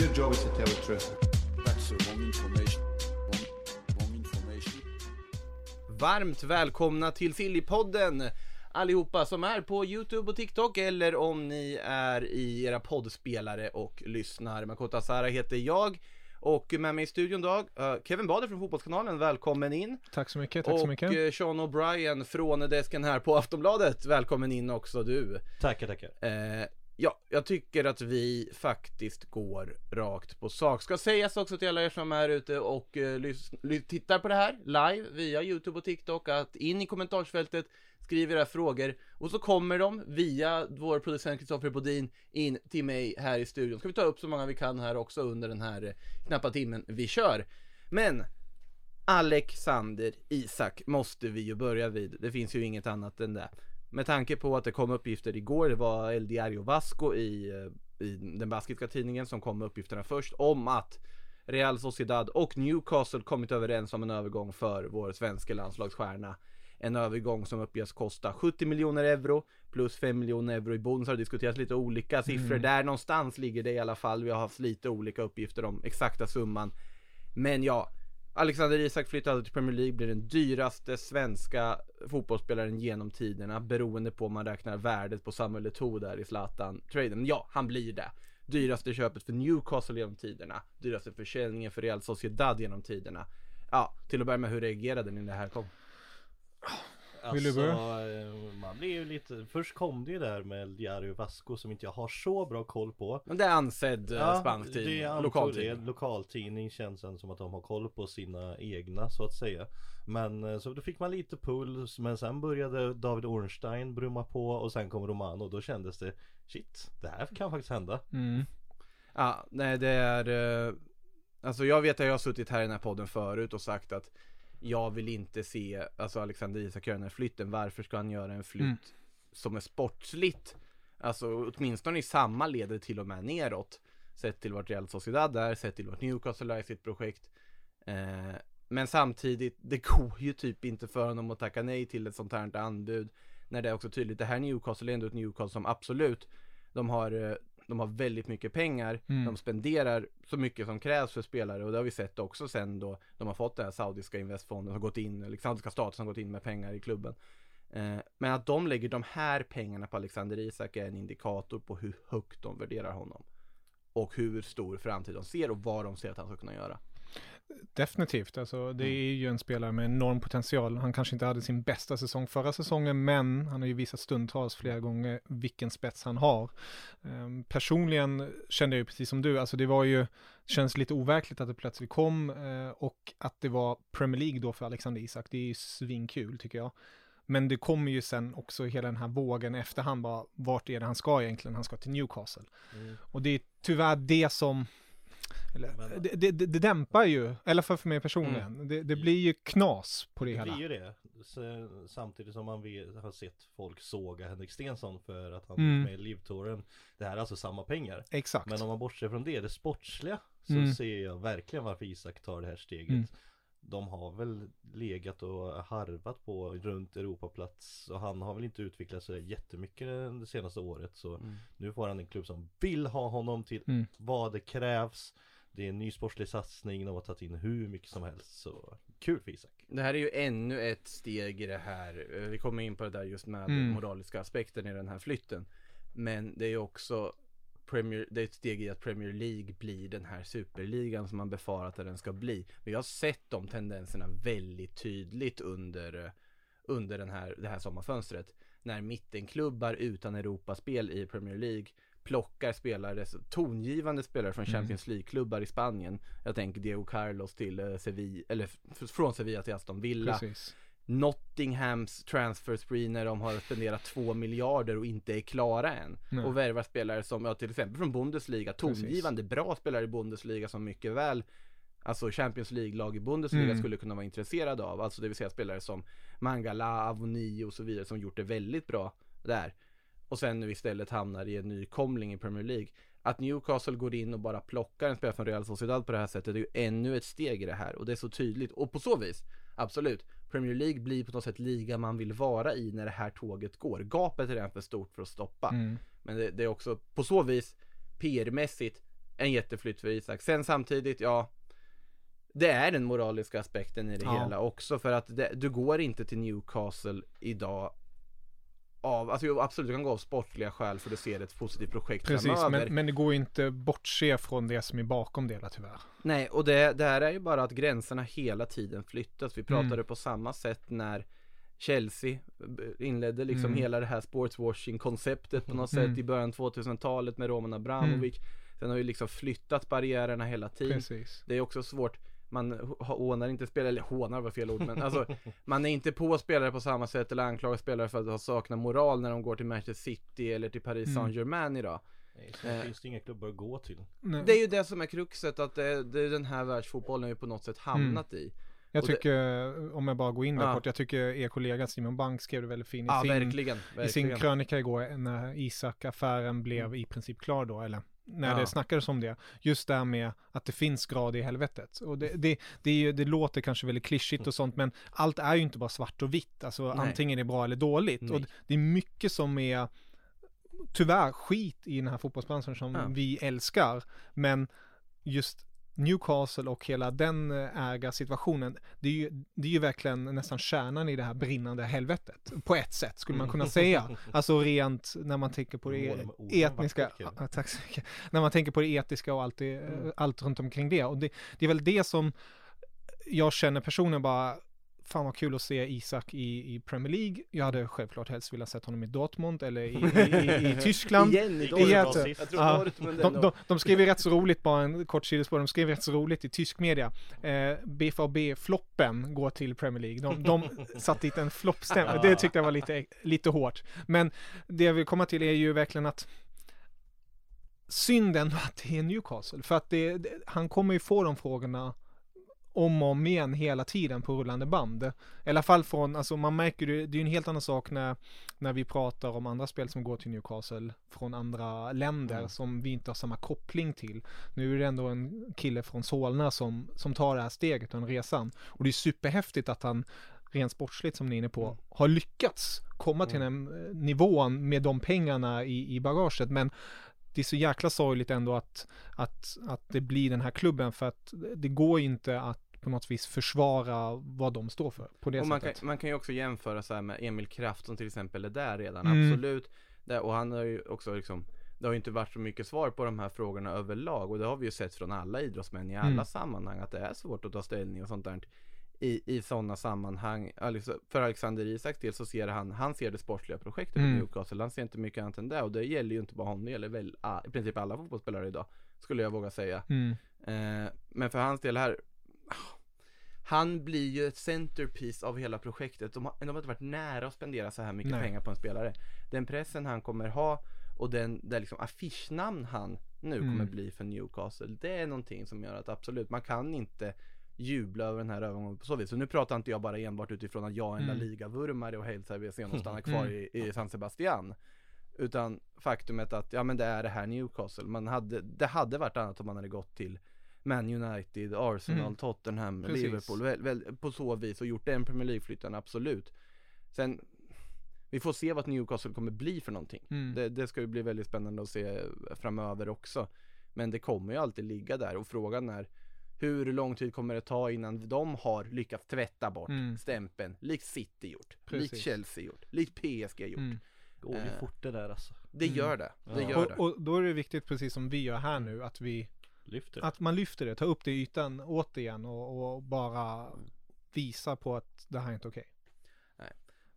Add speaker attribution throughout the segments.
Speaker 1: Your job is to tell the truth.
Speaker 2: That's the wrong information. Wrong, wrong information.
Speaker 3: Varmt välkomna till Sillypodden allihopa som är på Youtube och TikTok eller om ni är i era poddspelare och lyssnar. Makoto Asara heter jag och med mig i studion idag eh, Kevin Bader från Fotbollskanalen, välkommen in.
Speaker 4: Tack så mycket, tack
Speaker 3: och
Speaker 4: så mycket.
Speaker 3: eh, Sean O'Brien från desken här på Aftonbladet, välkommen in också du.
Speaker 5: Tackar, tackar.
Speaker 3: Eh, ja, jag tycker att vi faktiskt går rakt på sak. Ska sägas också till alla er som är ute och uh, tittar på det här live via Youtube och TikTok att in i kommentarsfältet skriv era frågor och så kommer de via vår producent Kristoffer Bodin in till mig här i studion. Ska vi ta upp så många vi kan här också under den här eh, knappa timmen vi kör. Men Alexander Isak måste vi ju börja vid. Det finns ju inget annat än det. Med tanke på att det kom uppgifter igår, det var El Diario Vasco i, eh, i den baskiska tidningen som kom med uppgifterna först om att Real Sociedad och Newcastle kommit överens om en övergång för vår svenska landslagsstjärna. En övergång som uppges kosta 70 miljoner euro plus 5 miljoner euro i bonus har diskuterats lite olika siffror. Där någonstans ligger det i alla fall. Vi har haft lite olika uppgifter om exakta summan. Men ja, Alexander Isak flyttade till Premier League, blir den dyraste svenska fotbollsspelaren genom tiderna beroende på om man räknar värdet på Samuel Eto'o där i Zlatan-traden. Ja, han blir det. Dyraste köpet för Newcastle genom tiderna. Dyraste försäljningen för Real Sociedad genom tiderna. Ja, till att börja med hur reagerade ni när det här kom?
Speaker 4: Vill du
Speaker 5: Alltså,
Speaker 4: börja?
Speaker 5: eh, man blir ju lite, först kom det ju där med El Diario Vasco som inte jag har så bra koll på.
Speaker 3: Men det är ansedd ja, spansk
Speaker 5: det
Speaker 3: tidning, lokaltidning.
Speaker 5: det. Lokaltidning känns sen som att de har koll på sina egna så att säga. Men eh, så då fick man lite puls men sen började David Ornstein brumma på och sen kom Romano och då kändes det Shit, det här kan faktiskt hända.
Speaker 4: Mm.
Speaker 3: Ja, nej det är eh, Alltså jag vet att jag har suttit här i den här podden förut och sagt att Jag vill inte se Alltså Alexander Isak göra den här flytten Varför ska han göra en flytt
Speaker 4: Mm.
Speaker 3: Som är sportsligt? Alltså åtminstone i samma led till och med neråt. Sett till vart Real Sociedad är Sett till vart Newcastle är i sitt projekt. Eh, Men samtidigt Det går ju typ inte för honom att tacka nej till ett sånt här anbud. När det är också tydligt Det här Newcastle är ändå ett Newcastle som absolut De har eh, de har väldigt mycket pengar,
Speaker 4: Mm.
Speaker 3: de spenderar så mycket som krävs för spelare och det har vi sett också sen då de har fått den här saudiska investfonden som gått in, eller saudiska staten som gått in med pengar i klubben. Eh, men att de lägger de här pengarna på Alexander Isak är en indikator på hur högt de värderar honom. Och hur stor framtid de ser och vad de ser att han ska kunna göra.
Speaker 4: Definitivt, alltså det
Speaker 3: Mm.
Speaker 4: är ju en spelare med enorm potential. Han kanske inte hade sin bästa säsong förra säsongen, men han har ju visat stundtals flera gånger vilken spets han har. Ehm, personligen kände jag ju precis som du, alltså det var ju, känns lite overkligt att det plötsligt kom eh, och att det var Premier League då för Alexander Isak. Det är ju svinkul tycker jag. Men det kommer ju sen också hela den här vågen efterhand bara, vart är det han ska egentligen? Han ska till Newcastle. Och det är tyvärr det som, eller,
Speaker 5: Men-
Speaker 4: det, det, det, det dämpar ju, i alla fall för mig personligen. Det, det blir ju knas på det
Speaker 5: Det
Speaker 4: hela.
Speaker 5: blir ju det. Så, samtidigt som man vet, har sett folk såga Henrik Stensson för att han
Speaker 4: Mm.
Speaker 5: med i Livtouren. Det här är alltså samma pengar.
Speaker 4: Exakt.
Speaker 5: Men om man bortser från det, det sportsliga, så
Speaker 4: Mm.
Speaker 5: ser jag verkligen varför Isak tar det här steget.
Speaker 4: Mm.
Speaker 5: De har väl legat och harvat på runt Europaplats och han har väl inte utvecklat sig jättemycket det senaste året så nu får han en klubb som vill ha honom till
Speaker 4: Mm.
Speaker 5: vad det krävs. Det är en ny sportslig satsning, de har tagit in hur mycket som helst så kul för Isak.
Speaker 3: Det här är ju ännu ett steg i det här. Vi kommer in på det där just med
Speaker 4: Mm.
Speaker 3: den moraliska aspekten i den här flytten. Men det är ju också Premier, det är ett steg i att Premier League blir den här superligan som man befarar att den ska bli. Vi har sett de tendenserna väldigt tydligt under, eh, under den här, det här sommarfönstret. När mittenklubbar utan Europaspel i Premier League plockar spelare, tongivande spelare från
Speaker 4: Mm.
Speaker 3: Champions League-klubbar i Spanien. Jag tänker Diego Carlos till eh, Sevilla, eller från Sevilla till Aston Villa.
Speaker 4: Precis.
Speaker 3: Nottinghams transfer spree när de har spenderat två miljarder och inte är klara än.
Speaker 4: Nej.
Speaker 3: Och värvar spelare som, ja till exempel från Bundesliga, tongivande bra spelare i Bundesliga som mycket väl Alltså Champions League-lag i Bundesliga
Speaker 4: Mm.
Speaker 3: skulle kunna vara intresserade av. Alltså det vill säga spelare som Mangala, Avoni och så vidare som gjort det väldigt bra där. Och sen nu istället hamnar i en nykomling i Premier League. Att Newcastle går in och bara plockar en spelare från Real Sociedad på det här sättet är ju ännu ett steg i det här. Och det är så tydligt. Och på så vis, absolut. Premier League blir på något sätt liga man vill vara i när det här tåget går. Gapet är redan för stort för att stoppa.
Speaker 4: Mm.
Speaker 3: Men det, det är också på så vis PR-mässigt en jätteflytt för Isak. Sen samtidigt, ja det är den moraliska aspekten i det
Speaker 4: Ja.
Speaker 3: hela också för att det, du går inte till Newcastle idag av, alltså jo, absolut du kan gå av sportliga skäl för du ser ett positivt projekt
Speaker 4: Precis,
Speaker 3: framöver.
Speaker 4: men, men det går inte bortse från det som är bakom det hela tyvärr.
Speaker 3: Nej, och det, det här är ju bara att gränserna hela tiden flyttas. Vi pratade
Speaker 4: Mm.
Speaker 3: på samma sätt när Chelsea inledde liksom
Speaker 4: Mm.
Speaker 3: hela det här sportswashing-konceptet på något
Speaker 4: Mm.
Speaker 3: sätt i början 2000-talet med Roman Abramovic. Sen har ju liksom flyttat barriärerna hela tiden.
Speaker 4: Precis.
Speaker 3: Det är också svårt man hånar inte spelare, eller hånar var fel ord men alltså Man är inte på spelare på samma sätt eller anklagar spelare för att ha saknat moral när de går till Manchester City eller till Paris
Speaker 4: Mm.
Speaker 3: Saint-Germain idag
Speaker 5: Nej, så
Speaker 3: Eh.
Speaker 5: finns det inga klubbar att gå till.
Speaker 4: Nej.
Speaker 3: Det är ju det som är kruxet att det, det är den här världsfotbollen vi på något sätt hamnat i
Speaker 4: Jag
Speaker 3: och det-
Speaker 4: tycker, om jag bara går in där
Speaker 3: Ja.
Speaker 4: kort, jag tycker er kollega Simon Bank skrev det väldigt fint i
Speaker 3: Ja
Speaker 4: sin,
Speaker 3: verkligen,
Speaker 4: i sin
Speaker 3: verkligen.
Speaker 4: krönika igår när Isak-affären blev i princip klar då, eller när
Speaker 3: Ja.
Speaker 4: det snackades om det. Just det här med att det finns grad i helvetet. Och det, det, det, ju, det låter kanske väldigt klyschigt och sånt, men allt är ju inte bara svart och vitt. Alltså
Speaker 3: Nej.
Speaker 4: antingen är det bra eller dåligt.
Speaker 3: Nej.
Speaker 4: Och det är mycket som är tyvärr skit i den här fotbollsbranschen som
Speaker 3: Ja.
Speaker 4: vi älskar. Men just Newcastle och hela den eh, ägarsituationen, det är, ju, det är ju verkligen nästan kärnan i det här brinnande helvetet. På ett sätt skulle man kunna säga. Alltså rent när man tänker på det
Speaker 5: orden
Speaker 4: etniska, tack så mycket. När man tänker på det etiska och allt, det, allt runt omkring det. Och det, det är väl det som jag känner personligen bara, fan vad kul att se Isak i, i Premier League. Jag hade självklart helst velat sett honom i Dortmund eller i, i, i, i Tyskland.
Speaker 3: Igen i
Speaker 5: sist.
Speaker 3: Jag tror. Dortmund
Speaker 4: De, de, de skrev ju rätt så roligt, bara en kort sidospår, de skrev rätt så roligt i tysk media. Eh, BVB-floppen går till Premier League. De, de satte dit en floppstämpel, det tyckte jag var lite, lite hårt. Men det jag vill komma till är ju verkligen att synd ändå att det är Newcastle, för att det, det, han kommer ju få de frågorna om och om igen hela tiden på rullande band. I alla fall från, alltså man märker ju, det är ju en helt annan sak när, när vi pratar om andra spel som går till Newcastle från andra länder
Speaker 5: Mm.
Speaker 4: som vi inte har samma koppling till. Nu är det ändå en kille från Solna som, som tar det här steget och den resan. Och det är superhäftigt att han rent sportsligt som ni är inne på, har lyckats komma till den eh, nivån med de pengarna i, i bagaget. Men det är så jäkla sorgligt ändå att, att, att det blir den här klubben för att det går ju inte att på något vis försvara vad de står för på det
Speaker 3: Och man kan, man kan ju också jämföra så här med Emil Kraft som till exempel är där redan,
Speaker 4: Mm.
Speaker 3: absolut där, Och han har ju också liksom Det har ju inte varit så mycket svar på de här frågorna överlag Och det har vi ju sett från alla idrottsmän i alla
Speaker 4: Mm.
Speaker 3: sammanhang Att det är svårt att ta ställning och sånt där i, i sådana sammanhang För Alexander Isaks del så ser han, han ser det sportsliga projektet
Speaker 4: Mm.
Speaker 3: i Newcastle Han ser inte mycket annat än det och det gäller ju inte bara honom, det gäller väl ah, i princip alla fotbollsspelare idag Skulle jag våga säga
Speaker 4: Mm.
Speaker 3: Eh, men för hans del här Han blir ju ett centerpiece av hela projektet De har, de har inte varit nära att spendera så här mycket
Speaker 4: Nej.
Speaker 3: pengar på en spelare Den pressen han kommer ha och den, det liksom affischnamn han nu
Speaker 4: Mm.
Speaker 3: kommer bli för Newcastle. Det är någonting som gör att absolut, man kan inte jubla över den här övergången på så vis. Så nu pratar inte jag bara enbart utifrån att jag är en La
Speaker 4: Mm.
Speaker 3: Liga-vurmare och hälsar VSN och stannar kvar
Speaker 4: Mm.
Speaker 3: i, i San Sebastian. Utan faktumet att, ja men det är det här Newcastle. Man hade, det hade varit annat om man hade gått till Man United, Arsenal,
Speaker 4: Mm.
Speaker 3: Tottenham,
Speaker 4: Precis.
Speaker 3: Liverpool, väl, väl, på så vis och gjort den Premier League-flytten, absolut. Sen, vi får se vad Newcastle kommer bli för någonting.
Speaker 4: Mm.
Speaker 3: Det, det ska ju bli väldigt spännande att se framöver också. Men det kommer ju alltid ligga där och frågan är hur lång tid kommer det ta innan de har lyckats tvätta bort
Speaker 4: Mm.
Speaker 3: stämpeln, likt City gjort, likt. Chelsea gjort, likt PSG gjort.
Speaker 4: Mm.
Speaker 5: Går ju
Speaker 3: Eh,
Speaker 5: fort det där alltså.
Speaker 3: Det
Speaker 4: Mm.
Speaker 3: gör det, det
Speaker 5: Ja.
Speaker 3: gör det.
Speaker 4: Och, och då är det viktigt, precis som vi gör här nu, att vi
Speaker 5: Lyfter.
Speaker 4: Att man lyfter det, tar upp det i ytan återigen och, och bara visar på att det här är inte okej.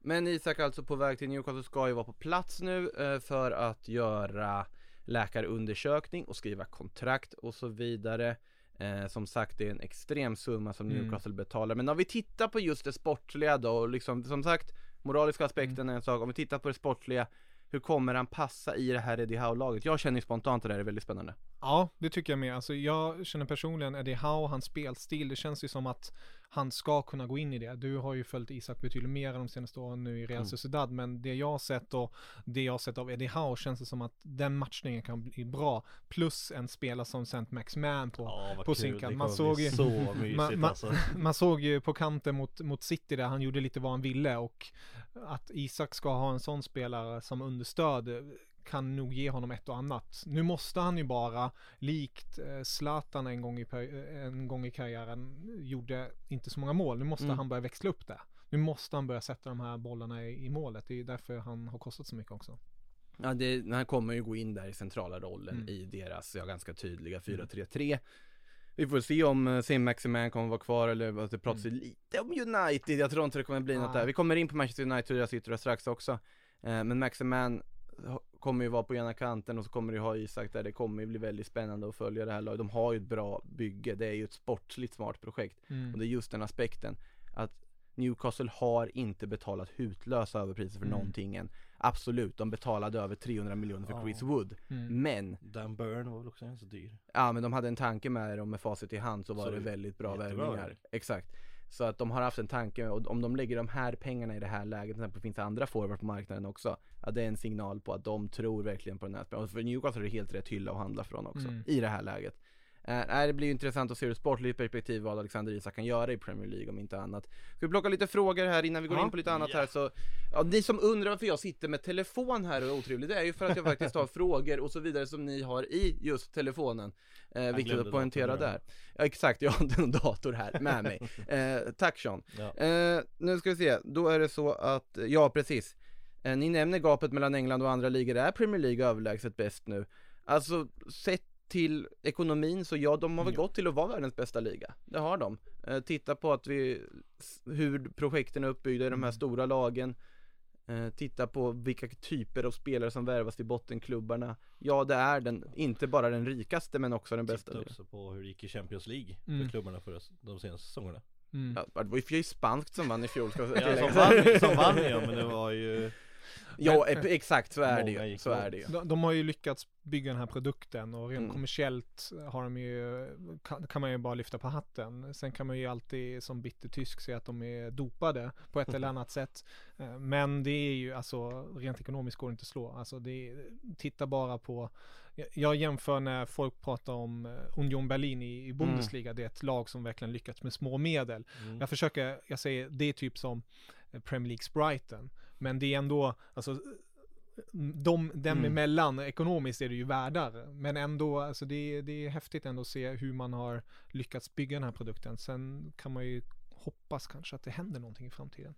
Speaker 3: Men Isak alltså på väg till Newcastle ska ju vara på plats nu eh, för att göra läkarundersökning och skriva kontrakt och så vidare. Eh, som sagt det är en extrem summa som
Speaker 4: Mm.
Speaker 3: Newcastle betalar. Men om vi tittar på just det sportsliga då och liksom som sagt moraliska aspekten är en sak. Om vi tittar på det sportsliga hur kommer han passa i det här Eddie Howe-laget? Jag känner ju spontant att det här är väldigt spännande.
Speaker 4: Ja, det tycker jag med. Alltså jag känner personligen Eddie Howe, hans spelstil, det känns ju som att han ska kunna gå in i det. Du har ju följt Isak betydligt mer de senaste åren nu i Real
Speaker 5: Mm.
Speaker 4: Sociedad, men det jag har sett och det jag har sett av Eddie Howe känns det som att den matchningen kan bli bra. Plus en spelare som Saint Max Man på,
Speaker 5: Ja,
Speaker 4: på sin kant. Man såg ju,
Speaker 5: så
Speaker 4: man,
Speaker 5: alltså.
Speaker 4: man såg ju på kanten mot, mot City där han gjorde lite vad han ville och att Isak ska ha en sån spelare som understöd kan nog ge honom ett och annat. Nu måste han ju bara, likt eh, Zlatan en gång i, eh, en gång i karriären, gjorde inte så många mål. Nu måste
Speaker 3: Mm.
Speaker 4: han börja växla upp det. Nu måste han börja sätta de här bollarna i, i målet. Det är därför han har kostat så mycket också.
Speaker 3: Ja, det, han kommer ju gå in där i centrala rollen
Speaker 4: Mm.
Speaker 3: i deras, ja, ganska tydliga 4-3-3. Vi får se om uh, Sim Maximan kommer vara kvar eller vad det pratas ju lite om United. Jag tror inte det kommer bli något
Speaker 4: Ja.
Speaker 3: där. Vi kommer in på Manchester United och sitter där strax också. Eh, men Maximan kommer ju vara på ena kanten och så kommer du ha Isak där. Det kommer ju bli väldigt spännande att följa det här laget. De har ju ett bra bygge. Det är ju ett sportsligt smart projekt.
Speaker 4: Mm.
Speaker 3: Och det är just den aspekten att Newcastle har inte betalat hutlösa överpriser för
Speaker 4: Mm.
Speaker 3: någonting än. Absolut, de betalade över 300 miljoner för
Speaker 5: Ja.
Speaker 3: Chris Wood.
Speaker 4: Mm.
Speaker 3: Men,
Speaker 5: Dan Burn var väl också ganska dyr.
Speaker 3: ja men de hade en tanke med det och med facit i hand så var
Speaker 5: Så
Speaker 3: det väldigt bra värvningar. Exakt. Så att de har haft en tanke och om de lägger de här pengarna i det här läget, till exempel finns det andra forward på marknaden också. Ja det är en signal på att de tror verkligen på den här spelaren. Och för Newcastle är det helt rätt hylla att handla från också,
Speaker 4: Mm.
Speaker 3: i det här läget. Eh, det blir ju intressant att se ur ett sportligt perspektiv vad Alexander Isak kan göra i Premier League om inte annat. Ska vi plocka lite frågor här innan vi går
Speaker 4: Ja.
Speaker 3: in på lite annat
Speaker 5: Ja.
Speaker 3: här så Ja, ni som undrar varför jag sitter med telefon här och är otrevlig, det är ju för att jag faktiskt har frågor och så vidare som ni har i just telefonen. Eh, viktigt att poängtera där. Ja, exakt, jag har en dator här med mig. Eh, tack Sean.
Speaker 5: Ja.
Speaker 3: Eh, nu ska vi se, då är det så att, ja precis. Eh, ni nämner gapet mellan England och andra ligor, är Premier League överlägset bäst nu? Alltså, sett till ekonomin så ja, de har väl
Speaker 5: Ja.
Speaker 3: gått till att vara världens bästa liga. Det har de. Eh, titta på att vi, hur projekten är uppbyggda i de här
Speaker 5: Mm.
Speaker 3: stora lagen. Eh, titta på vilka typer av spelare som värvas till bottenklubbarna. Ja, det är den, inte bara den rikaste men också den bästa
Speaker 5: Titta
Speaker 3: ligan.
Speaker 5: också på hur det gick i Champions League
Speaker 4: Mm.
Speaker 5: för klubbarna för de senaste säsongerna.
Speaker 4: Mm.
Speaker 3: Ja, det var ju spanskt som vann i fjol ska
Speaker 5: Ja,
Speaker 3: tilläggas.
Speaker 5: som vann, som vann ja, men det var ju
Speaker 3: Ja, e- exakt så är det ju. Så är det ju.
Speaker 4: De, de har ju lyckats bygga den här produkten och rent
Speaker 3: Mm.
Speaker 4: kommersiellt har de ju, kan, kan man ju bara lyfta på hatten. Sen kan man ju alltid som bitter tysk säga att de är dopade på ett eller annat sätt. Eh, Men det är ju alltså, rent ekonomiskt går det inte att slå. Alltså det titta bara på, jag- jämför när folk pratar om eh, Union Berlin i, i Bundesliga, det är ett lag som verkligen lyckats med små medel.
Speaker 5: mm.
Speaker 4: Jag försöker, jag säger, det är typ som eh, Premier Leagues Brighton. Men det är ändå, alltså de, dem
Speaker 3: Mm.
Speaker 4: emellan, ekonomiskt är det ju världar. Men ändå, alltså det, är- det är häftigt ändå att se hur man har lyckats bygga den här produkten. Sen kan man ju hoppas kanske att det händer någonting i framtiden.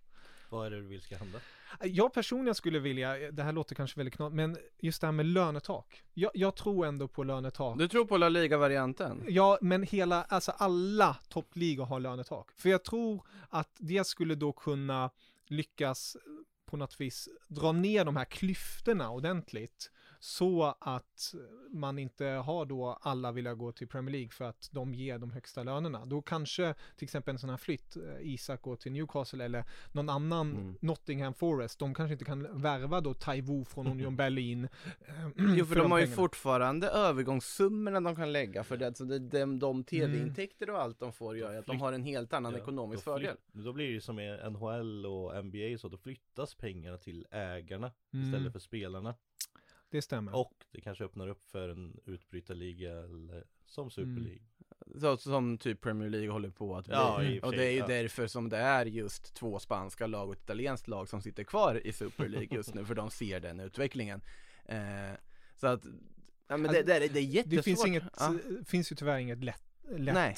Speaker 5: Vad är det du vill ska hända?
Speaker 4: Jag personligen skulle vilja, det här låter kanske väldigt knappt, men just det här med lönetak. Jag, jag tror ändå på lönetak.
Speaker 3: Du tror på La Liga-varianten?
Speaker 4: Ja, men hela, alltså alla toppligor har lönetak. För jag tror att det skulle då kunna lyckas på något vis dra ner de här klyftorna ordentligt så att man inte har då alla vilja gå till Premier League för att de ger de högsta lönerna. Då kanske till exempel en sån här flytt, eh, Isak går till Newcastle eller någon annan
Speaker 3: Mm.
Speaker 4: Nottingham Forest, de kanske inte kan värva då Taiwo från Union Berlin. eh,
Speaker 3: Jo för de har ju
Speaker 4: pengarna.
Speaker 3: fortfarande övergångssummorna de kan lägga för det, så det, de, de tv-intäkter och allt de får gör ju att de har en helt annan
Speaker 5: Ja,
Speaker 3: ekonomisk
Speaker 5: då
Speaker 3: fördel.
Speaker 5: Då blir det ju som i NHL och NBA så, då flyttas pengarna till ägarna
Speaker 4: Mm.
Speaker 5: istället för spelarna.
Speaker 4: Det stämmer.
Speaker 5: Och det kanske öppnar upp för en utbrytarliga eller som Super
Speaker 4: Mm.
Speaker 3: Så, som typ Premier League håller på att bli.
Speaker 5: Ja, i och
Speaker 3: och det är ju
Speaker 5: ja.
Speaker 3: därför som det är just två spanska lag och ett italienskt lag som sitter kvar i Super League just nu, för de ser den utvecklingen. Eh, så att, ja men det, det, är, det är jättesvårt.
Speaker 4: Det finns, inget,
Speaker 3: Ja.
Speaker 4: finns ju tyvärr inget lätt, lätt,
Speaker 3: Nej.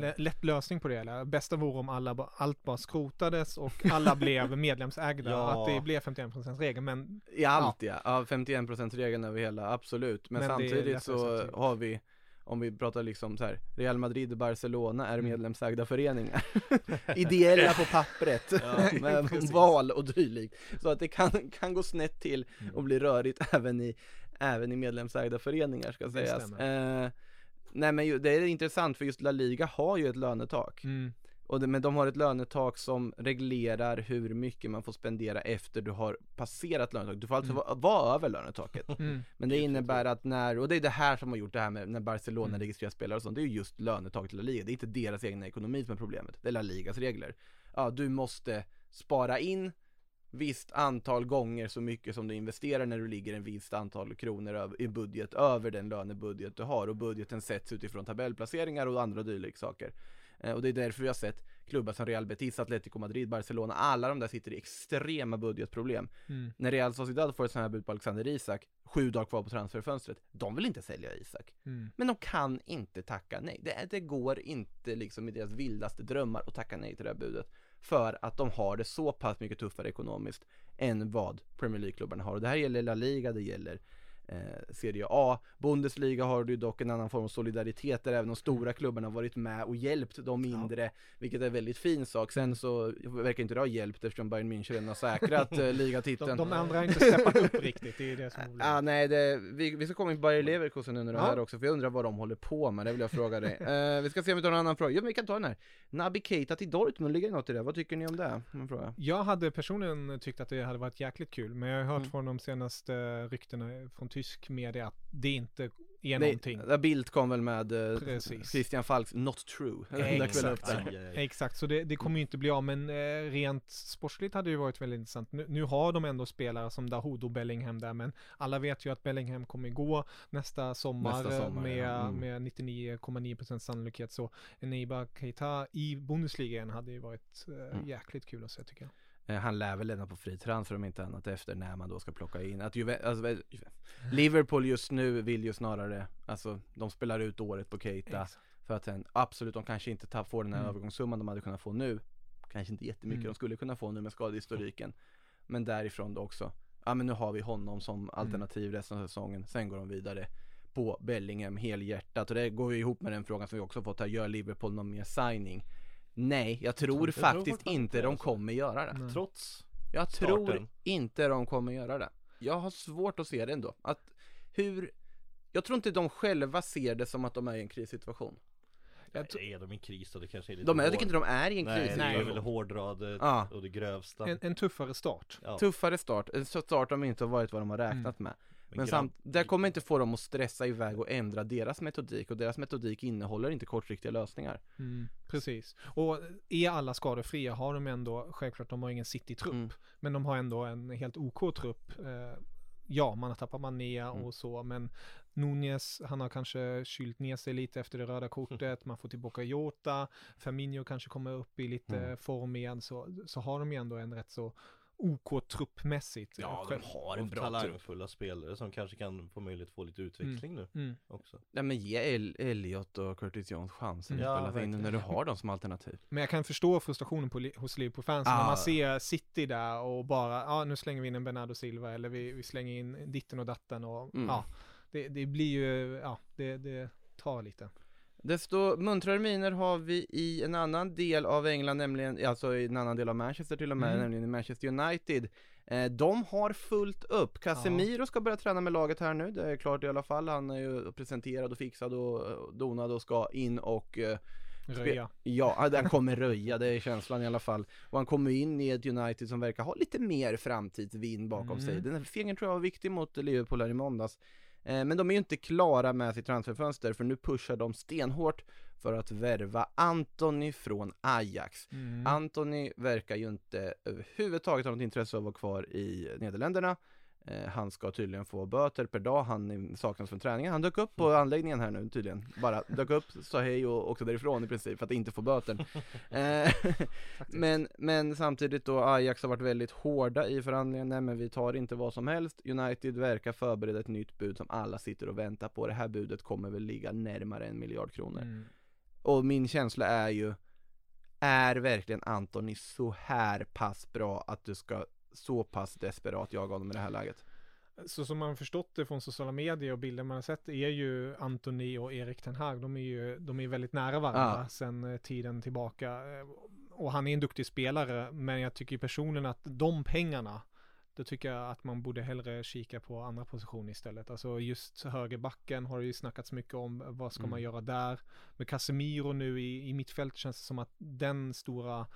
Speaker 4: lä- lätt lösning på det. Eller? Bästa vore om alla, allt bara skrotades och alla blev medlemsägda.
Speaker 5: Ja.
Speaker 4: Att det blev 51% regel. Men
Speaker 3: I allt ja, ja 51% regeln över hela, absolut. Men,
Speaker 4: Men
Speaker 3: samtidigt så har vi om vi pratar liksom så här, Real Madrid och Barcelona är
Speaker 4: Mm.
Speaker 3: medlemsägda föreningar. Ideella på pappret, med
Speaker 4: precis.
Speaker 3: val och dylikt. Så att det kan, kan gå snett till
Speaker 4: Mm.
Speaker 3: och bli rörigt även i, även i medlemsägda föreningar ska sägas. Nej men ju, det är intressant för just La Liga har ju ett lönetak.
Speaker 4: mm,
Speaker 3: Och det, men de har ett lönetak som reglerar hur mycket man får spendera efter du har passerat lönetaket. Du får alltså
Speaker 4: Mm.
Speaker 3: vara, vara över lönetaket.
Speaker 4: mm,
Speaker 3: Men det innebär att när, och det är det här som har gjort det här med när Barcelona
Speaker 4: Mm.
Speaker 3: registrerar spelare och sånt, det är ju just lönetaket i La Liga. Det är inte deras egna ekonomi som är problemet, det är La Ligas regler. Ja, du måste spara in visst antal gånger så mycket som du investerar när du ligger en visst antal kronor i budget över den lönebudget du har och budgeten sätts utifrån tabellplaceringar och andra dylika saker. Eh, och det är därför vi har sett klubbar som Real Betis, Atletico Madrid, Barcelona, alla de där sitter i extrema budgetproblem.
Speaker 4: mm,
Speaker 3: När Real Sociedad får ett sånt här bud på Alexander Isak, sju dagar kvar på transferfönstret, de vill inte sälja Isak.
Speaker 4: mm.
Speaker 3: Men de kan inte tacka nej. Det, det går inte liksom i deras vildaste drömmar att tacka nej till det här budet. För att de har det så pass mycket tuffare ekonomiskt än vad Premier League-klubbarna har. Och det här gäller La Liga, det gäller eh, Serie A. Bundesliga har du dock en annan form av solidaritet där även de stora klubbarna har varit med och hjälpt de mindre, vilket är en väldigt fin sak. Sen så verkar inte det ha hjälpt eftersom Bayern München redan har säkrat eh, ligatiteln.
Speaker 4: De, de andra har inte steppat upp riktigt, det är det som är
Speaker 3: Ja,
Speaker 4: problemet.
Speaker 3: nej, det, vi, vi ska komma in på Bayer Leverkusen under det
Speaker 4: Ja.
Speaker 3: här också, för jag undrar vad de håller på med, det vill jag fråga dig. Eh, vi ska se om vi tar en annan fråga, jo men vi kan ta den här. Naby Keita till Dortmund, ligger det något i det? Vad tycker ni om det? Fråga.
Speaker 4: Jag hade personligen tyckt att det hade varit jäkligt kul, men jag har hört
Speaker 3: Mm.
Speaker 4: från de senaste ryktena från tysk media att det inte är
Speaker 3: Nej,
Speaker 4: någonting.
Speaker 3: där Bildt kom väl med eh,
Speaker 4: Precis.
Speaker 3: Christian Falks Not True.
Speaker 4: Exakt. Exakt, så det, det kommer ju inte bli av, men eh, rent sportsligt hade det ju varit väldigt intressant. Nu, nu har de ändå spelare som Dahoud och Bellingham där, men alla vet ju att Bellingham kommer gå nästa sommar,
Speaker 3: Nästa sommar,
Speaker 4: med,
Speaker 3: ja. Mm.
Speaker 4: med 99,9% sannolikhet. Så Eniba Keita i Bundesliga hade ju varit eh,
Speaker 3: Mm.
Speaker 4: jäkligt kul att se tycker jag.
Speaker 3: Eh, Han lär väl lämna på fri transfer om inte annat efter när man då ska plocka in. Att Juve, alltså, Liverpool just nu vill ju snarare, alltså de spelar ut året på Keita.
Speaker 4: Exakt.
Speaker 3: För att sen, absolut, de kanske inte tar, får den här
Speaker 4: Mm.
Speaker 3: övergångssumman de hade kunnat få nu. Kanske inte jättemycket
Speaker 4: Mm.
Speaker 3: de skulle kunna få nu med skadehistoriken. Men därifrån då också, ja men nu har vi honom
Speaker 4: Mm.
Speaker 3: som alternativ resten av säsongen. Sen går de vidare på Bellingham helhjärtat. Och det går ju ihop med den frågan som vi också fått här, gör Liverpool någon mer signing? Nej, jag tror
Speaker 5: tror
Speaker 3: faktiskt
Speaker 5: faktiskt
Speaker 3: inte de
Speaker 5: alltså.
Speaker 3: kommer göra det.
Speaker 4: Nej.
Speaker 5: Trots
Speaker 3: Jag
Speaker 5: starten.
Speaker 3: tror inte de kommer göra det. Jag har svårt att se det ändå. Att hur, jag tror inte de själva ser det som att de är i en krissituation.
Speaker 4: Jag
Speaker 5: Nej,
Speaker 4: tror-
Speaker 5: är de i kris då? Det kanske är lite
Speaker 3: De, jag tycker inte de är i en
Speaker 5: Nej, det är väl hårdraget
Speaker 3: Ja.
Speaker 5: och det grövsta.
Speaker 4: En, en tuffare start.
Speaker 5: Ja,
Speaker 3: Tuffare start, en start de inte har varit vad de har räknat med. Men
Speaker 5: gran-
Speaker 3: samt, det kommer inte få dem att stressa iväg och ändra deras metodik och deras metodik innehåller inte kortsiktiga lösningar.
Speaker 4: Mm, precis. Och är alla skadefria har de ändå, självklart de har ingen City-trupp,
Speaker 3: Mm.
Speaker 4: men de har ändå en helt OK-trupp. Eh, ja, man har tappat Mané
Speaker 3: Mm.
Speaker 4: och så, men Nunez, han har kanske kylt ner sig lite efter det röda kortet, man får tillbaka Jota, Firmino kanske kommer upp i lite
Speaker 3: Mm.
Speaker 4: form igen, så, så har de ju ändå en rätt så OK-truppmässigt.
Speaker 3: Ja,
Speaker 4: eh,
Speaker 3: de
Speaker 4: själv.
Speaker 3: har en bra trupp.
Speaker 5: talangfulla spelare som kanske kan få möjlighet att få lite utveckling nu
Speaker 4: Mm.
Speaker 5: också.
Speaker 3: Nej men ge El- Elliot och Curtis Jones chansen
Speaker 4: Mm.
Speaker 3: att
Speaker 5: Ja,
Speaker 3: spela in
Speaker 5: verkligen.
Speaker 3: när du har dem som alternativ.
Speaker 4: Men jag kan förstå frustrationen på, li- hos Liverpool-fansen
Speaker 3: Ah.
Speaker 4: när man ser City där och bara, ja nu slänger vi in en Bernardo Silva eller vi, vi slänger in ditten och datten och
Speaker 3: Mm.
Speaker 4: ja, det, det blir ju, ja, det, det tar lite.
Speaker 3: Desto muntrare miner har vi i en annan del av England, nämligen, alltså i en annan del av Manchester till och med,
Speaker 4: Mm.
Speaker 3: nämligen i Manchester United. Eh, de har fullt upp. Casemiro ska börja träna med laget här nu, det är klart i alla fall. Han är ju presenterad och fixad och donad och ska in och eh,
Speaker 4: Röja.
Speaker 3: Ja, han kommer röja, det är känslan i alla fall. Och han kommer in i ett United som verkar ha lite mer framtidsvind bakom
Speaker 4: Mm.
Speaker 3: sig. Den här fingern tror jag var viktig mot Liverpool här i måndags. Eh, Men de är ju inte klara med sitt transferfönster för nu pushar de stenhårt för att värva Anthony från Ajax.
Speaker 4: Mm.
Speaker 3: Anthony verkar ju inte överhuvudtaget ha något intresse av att vara kvar i Nederländerna. Eh, Han ska tydligen få böter per dag, han saknas från träningen. Han dök upp på anläggningen här nu tydligen. Bara dök upp, sa hej och åkte därifrån i princip för att inte få böter. Eh, men, men samtidigt då Ajax har varit väldigt hårda i förhandlingen, nej men vi tar inte vad som helst. United verkar förbereda ett nytt bud som alla sitter och väntar på. Det här budet kommer väl ligga närmare en miljard kronor.
Speaker 4: Mm.
Speaker 3: Och min känsla är ju Är verkligen Antoni så här pass bra att du ska så pass desperat jaga honom i det här läget?
Speaker 4: Så som man förstått det från sociala medier och bilder man har sett är ju Anthony och Erik Ten Hag, de är ju de är väldigt nära varandra
Speaker 3: Ja.
Speaker 4: sedan eh, tiden tillbaka. Eh, Och han är en duktig spelare, men jag tycker personligen att de pengarna, då tycker jag att man borde hellre kika på andra positioner istället. Alltså just högerbacken har det ju snackats mycket om, vad ska man
Speaker 3: Mm.
Speaker 4: göra där? Med Casemiro nu i, i mittfält känns det som att den stora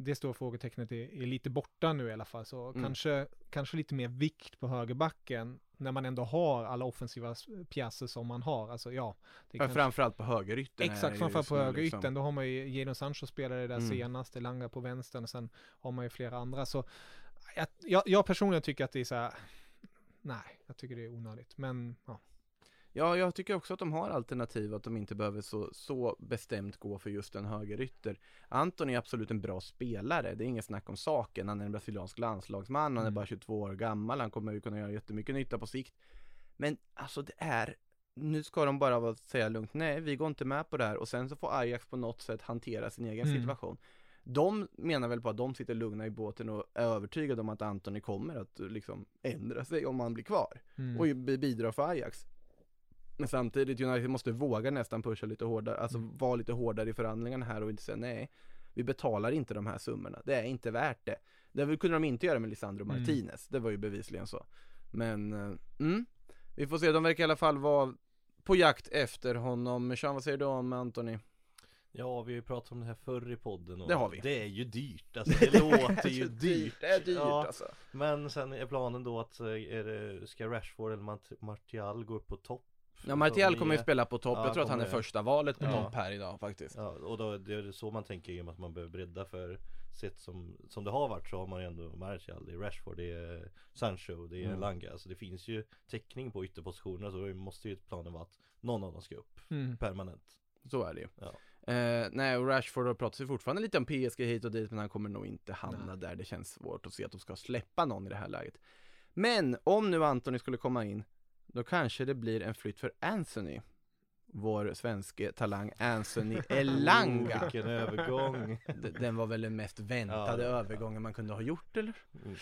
Speaker 4: det stora frågetecknet är, är lite borta nu i alla fall, så
Speaker 3: Mm.
Speaker 4: kanske, kanske lite mer vikt på högerbacken när man ändå har alla offensiva pjäser som man har. Alltså ja, det kanske-
Speaker 3: Framförallt på högerytten
Speaker 4: Exakt, framförallt på högerytten.
Speaker 3: liksom.
Speaker 4: Då har man ju Jadon Sancho spelade där
Speaker 3: Mm.
Speaker 4: senast, Elanga på vänstern och sen har man ju flera andra. Så jag, jag, jag personligen tycker att det är så här, nej, jag tycker det är onödigt. Men ja,
Speaker 3: Ja, jag tycker också att de har alternativ, att de inte behöver så, så bestämt gå för just en högerytter. Anton är absolut en bra spelare, det är inget snack om saken. Han är en brasiliansk landslagsman, han är
Speaker 4: Mm.
Speaker 3: bara 22 år gammal, han kommer ju kunna göra jättemycket nytta på sikt. Men alltså det är, nu ska de bara säga lugnt, nej vi går inte med på det här och sen så får Ajax på något sätt hantera sin egen
Speaker 4: Mm.
Speaker 3: situation. De menar väl på att de sitter lugna i båten och är övertygade om att Antoni kommer att liksom ändra sig om han blir kvar
Speaker 4: mm.
Speaker 3: och bidra för Ajax. Men samtidigt, United måste våga nästan pusha lite hårdare, alltså
Speaker 4: Mm.
Speaker 3: vara lite hårdare i förhandlingarna här och inte säga nej. Vi betalar inte de här summorna, det är inte värt det. Det kunde de inte göra med Lisandro
Speaker 4: Mm.
Speaker 3: Martinez, det var ju bevisligen så. Men, eh, mm, vi får se, de verkar i alla fall vara på jakt efter honom. Sean, vad säger du om Anthony?
Speaker 5: Ja, vi har ju pratat om det här förr i podden och
Speaker 3: Det har vi.
Speaker 5: Det är ju dyrt, alltså det låter ju
Speaker 3: är
Speaker 5: dyrt
Speaker 3: Det är dyrt
Speaker 5: Ja,
Speaker 3: alltså.
Speaker 5: Men sen är planen då att, eh, är det, ska Rashford eller Mart- Martial gå upp på topp?
Speaker 3: Ja, Martial kommer ju spela på topp,
Speaker 5: Ja,
Speaker 3: jag tror att han är första valet på
Speaker 5: Ja.
Speaker 3: topp här idag faktiskt.
Speaker 5: Ja, och då det är så man tänker i och med att man behöver bredda för Sett som, som det har varit så har man ju ändå Martial, det är Rashford, det är Sancho, det är
Speaker 3: Mm.
Speaker 5: Langa Så det finns ju täckning på ytterpositionerna så det måste ju planen vara att någon av dem ska upp
Speaker 4: Mm.
Speaker 5: permanent
Speaker 3: Så är det ju.
Speaker 5: Ja.
Speaker 3: Eh, nej, och Rashford har pratat sig fortfarande lite om PSG hit och dit, men han kommer nog inte hamna där. Det känns svårt att se att de ska släppa någon i det här läget. Men om nu Anthony skulle komma in, då kanske det blir en flytt för Anthony. Vår svenske talang Anthony Elanga.
Speaker 5: Oh, vilken övergång!
Speaker 3: Den var väl den mest väntade
Speaker 5: Ja, ja.
Speaker 3: övergången man kunde ha gjort eller?
Speaker 5: Mm.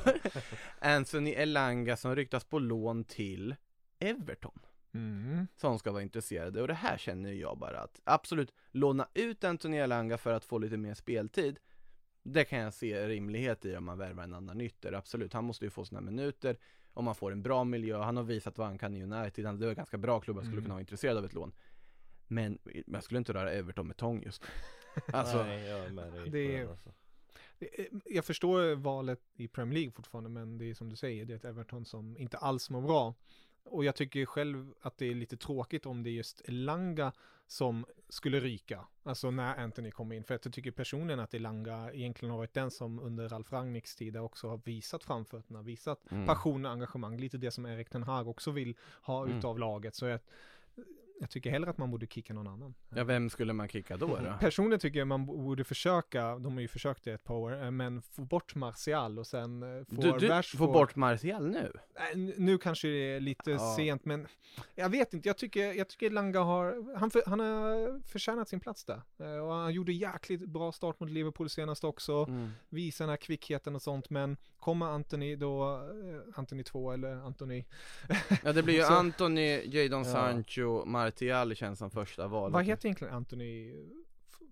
Speaker 3: Anthony Elanga som ryktas på lån till Everton
Speaker 4: Mm.
Speaker 3: som ska vara intresserade och det här känner jag bara att absolut låna ut Anthony Elanga för att få lite mer speltid det kan jag se rimlighet i om man värvar en annan ytter, absolut. Han måste ju få sina minuter om man får en bra miljö, han har visat vad han kan i United, han det var ganska bra klubbar skulle
Speaker 4: Mm.
Speaker 3: kunna vara intresserade av ett lån. Men jag skulle inte röra Everton med tång just. Alltså,
Speaker 5: Nej, jag är med dig
Speaker 4: det är-
Speaker 5: alltså.
Speaker 4: Jag förstår valet i Premier League fortfarande, men det är som du säger, det är ett Everton som inte alls mår bra. Och jag tycker själv att det är lite tråkigt om det är just Elanga som skulle ryka, alltså när Anthony kommer in. För att jag tycker personligen att Elanga egentligen har varit den som under Ralf Rangnicks tid också har visat framfötterna, visat
Speaker 3: Mm.
Speaker 4: passion och engagemang, lite det som Erik Ten Hag också vill ha
Speaker 3: Mm.
Speaker 4: utav laget. Så jag, jag tycker hellre att man borde kicka någon annan.
Speaker 3: ja vem skulle man kicka då? då?
Speaker 4: Personligen tycker jag man borde försöka, de har ju försökt det ett par år, eh, men få bort Martial och sen eh, få
Speaker 3: Du, du får bort Martial nu?
Speaker 4: Nu kanske det är lite
Speaker 3: Ja.
Speaker 4: sent, men jag vet inte, jag tycker, jag tycker Langa har, han, för, han har förtjänat sin plats där. Eh, Och han gjorde jäkligt bra start mot Liverpool senast också,
Speaker 3: Mm.
Speaker 4: visar den här kvickheten och sånt, men kommer Anthony då, Anthony 2 eller Anthony,
Speaker 3: Ja det blir ju
Speaker 4: Så-
Speaker 3: Anthony, Jadon
Speaker 5: Ja.
Speaker 3: Sancho, Martial känns som första valet
Speaker 4: vad heter egentligen Anthony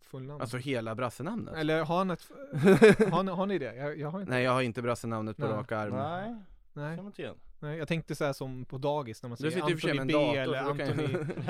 Speaker 4: fullnamn?
Speaker 3: Alltså hela brassenamnet?
Speaker 4: Eller har han ett, har, ni, har ni det? Jag, jag har inte
Speaker 3: Nej jag har inte brassenamnet på
Speaker 4: Nej.
Speaker 3: rak arm.
Speaker 5: Nej,
Speaker 4: Nej.
Speaker 5: känner inte igen.
Speaker 4: Nej, jag tänkte så här som på dagis när man säger
Speaker 3: sitter i och för sig
Speaker 4: Anthony
Speaker 3: med
Speaker 4: B
Speaker 3: dator,
Speaker 4: eller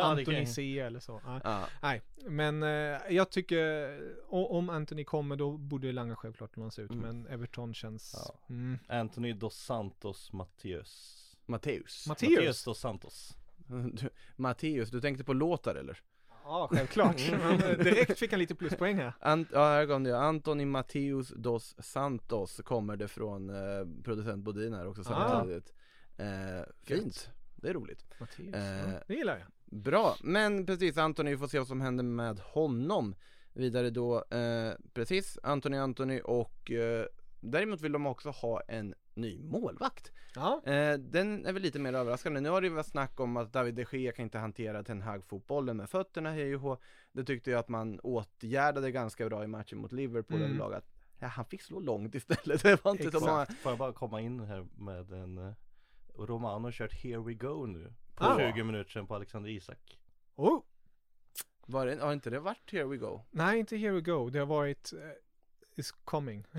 Speaker 4: Anthony
Speaker 5: jag.
Speaker 4: C eller så. Nej,
Speaker 3: Ja.
Speaker 4: Nej. men eh, jag tycker om Anthony kommer då borde Lange självklart lånas ut.
Speaker 3: Mm.
Speaker 4: Men Everton känns...
Speaker 5: Ja.
Speaker 4: Mm.
Speaker 5: Anthony dos Santos Matteus.
Speaker 3: Matteus.
Speaker 4: Matteus?
Speaker 5: dos Santos.
Speaker 3: Du, Matteus, du tänkte på låtar eller?
Speaker 4: Ja, självklart. Eh, direkt fick han lite pluspoäng här.
Speaker 3: Ant, ja här kom det, Antoni Matteus dos Santos kommer det från eh, producent Bodin här också
Speaker 4: Ah.
Speaker 3: samtidigt. Eh, fint, det är roligt.
Speaker 4: Matteus,
Speaker 3: Eh,
Speaker 4: ja, det gillar jag.
Speaker 3: Bra, men precis Antoni, vi får se vad som händer med honom. Vidare då, eh, precis, Antoni Antoni och eh, däremot vill de också ha en ny målvakt.
Speaker 4: Ja,
Speaker 3: Eh, den är väl lite mer överraskande. Nu har det ju varit snack om att David de Gea kan inte hantera Ten Hag-fotbollen med fötterna, hej och. Det tyckte jag att man åtgärdade ganska bra i matchen mot Liverpool
Speaker 4: Mm.
Speaker 3: överlag. Att, ja, han fick slå långt istället. Det var inte så
Speaker 4: Exakt.
Speaker 3: många.
Speaker 5: Får jag bara komma in här med en eh, Romano har kört Here We Go nu På
Speaker 4: Ah.
Speaker 5: 20 minuter sedan på Alexander Isak
Speaker 4: oh.
Speaker 3: Var det, har inte det varit Here We Go?
Speaker 4: Nej, inte Here We Go. Det har varit uh, Is Coming.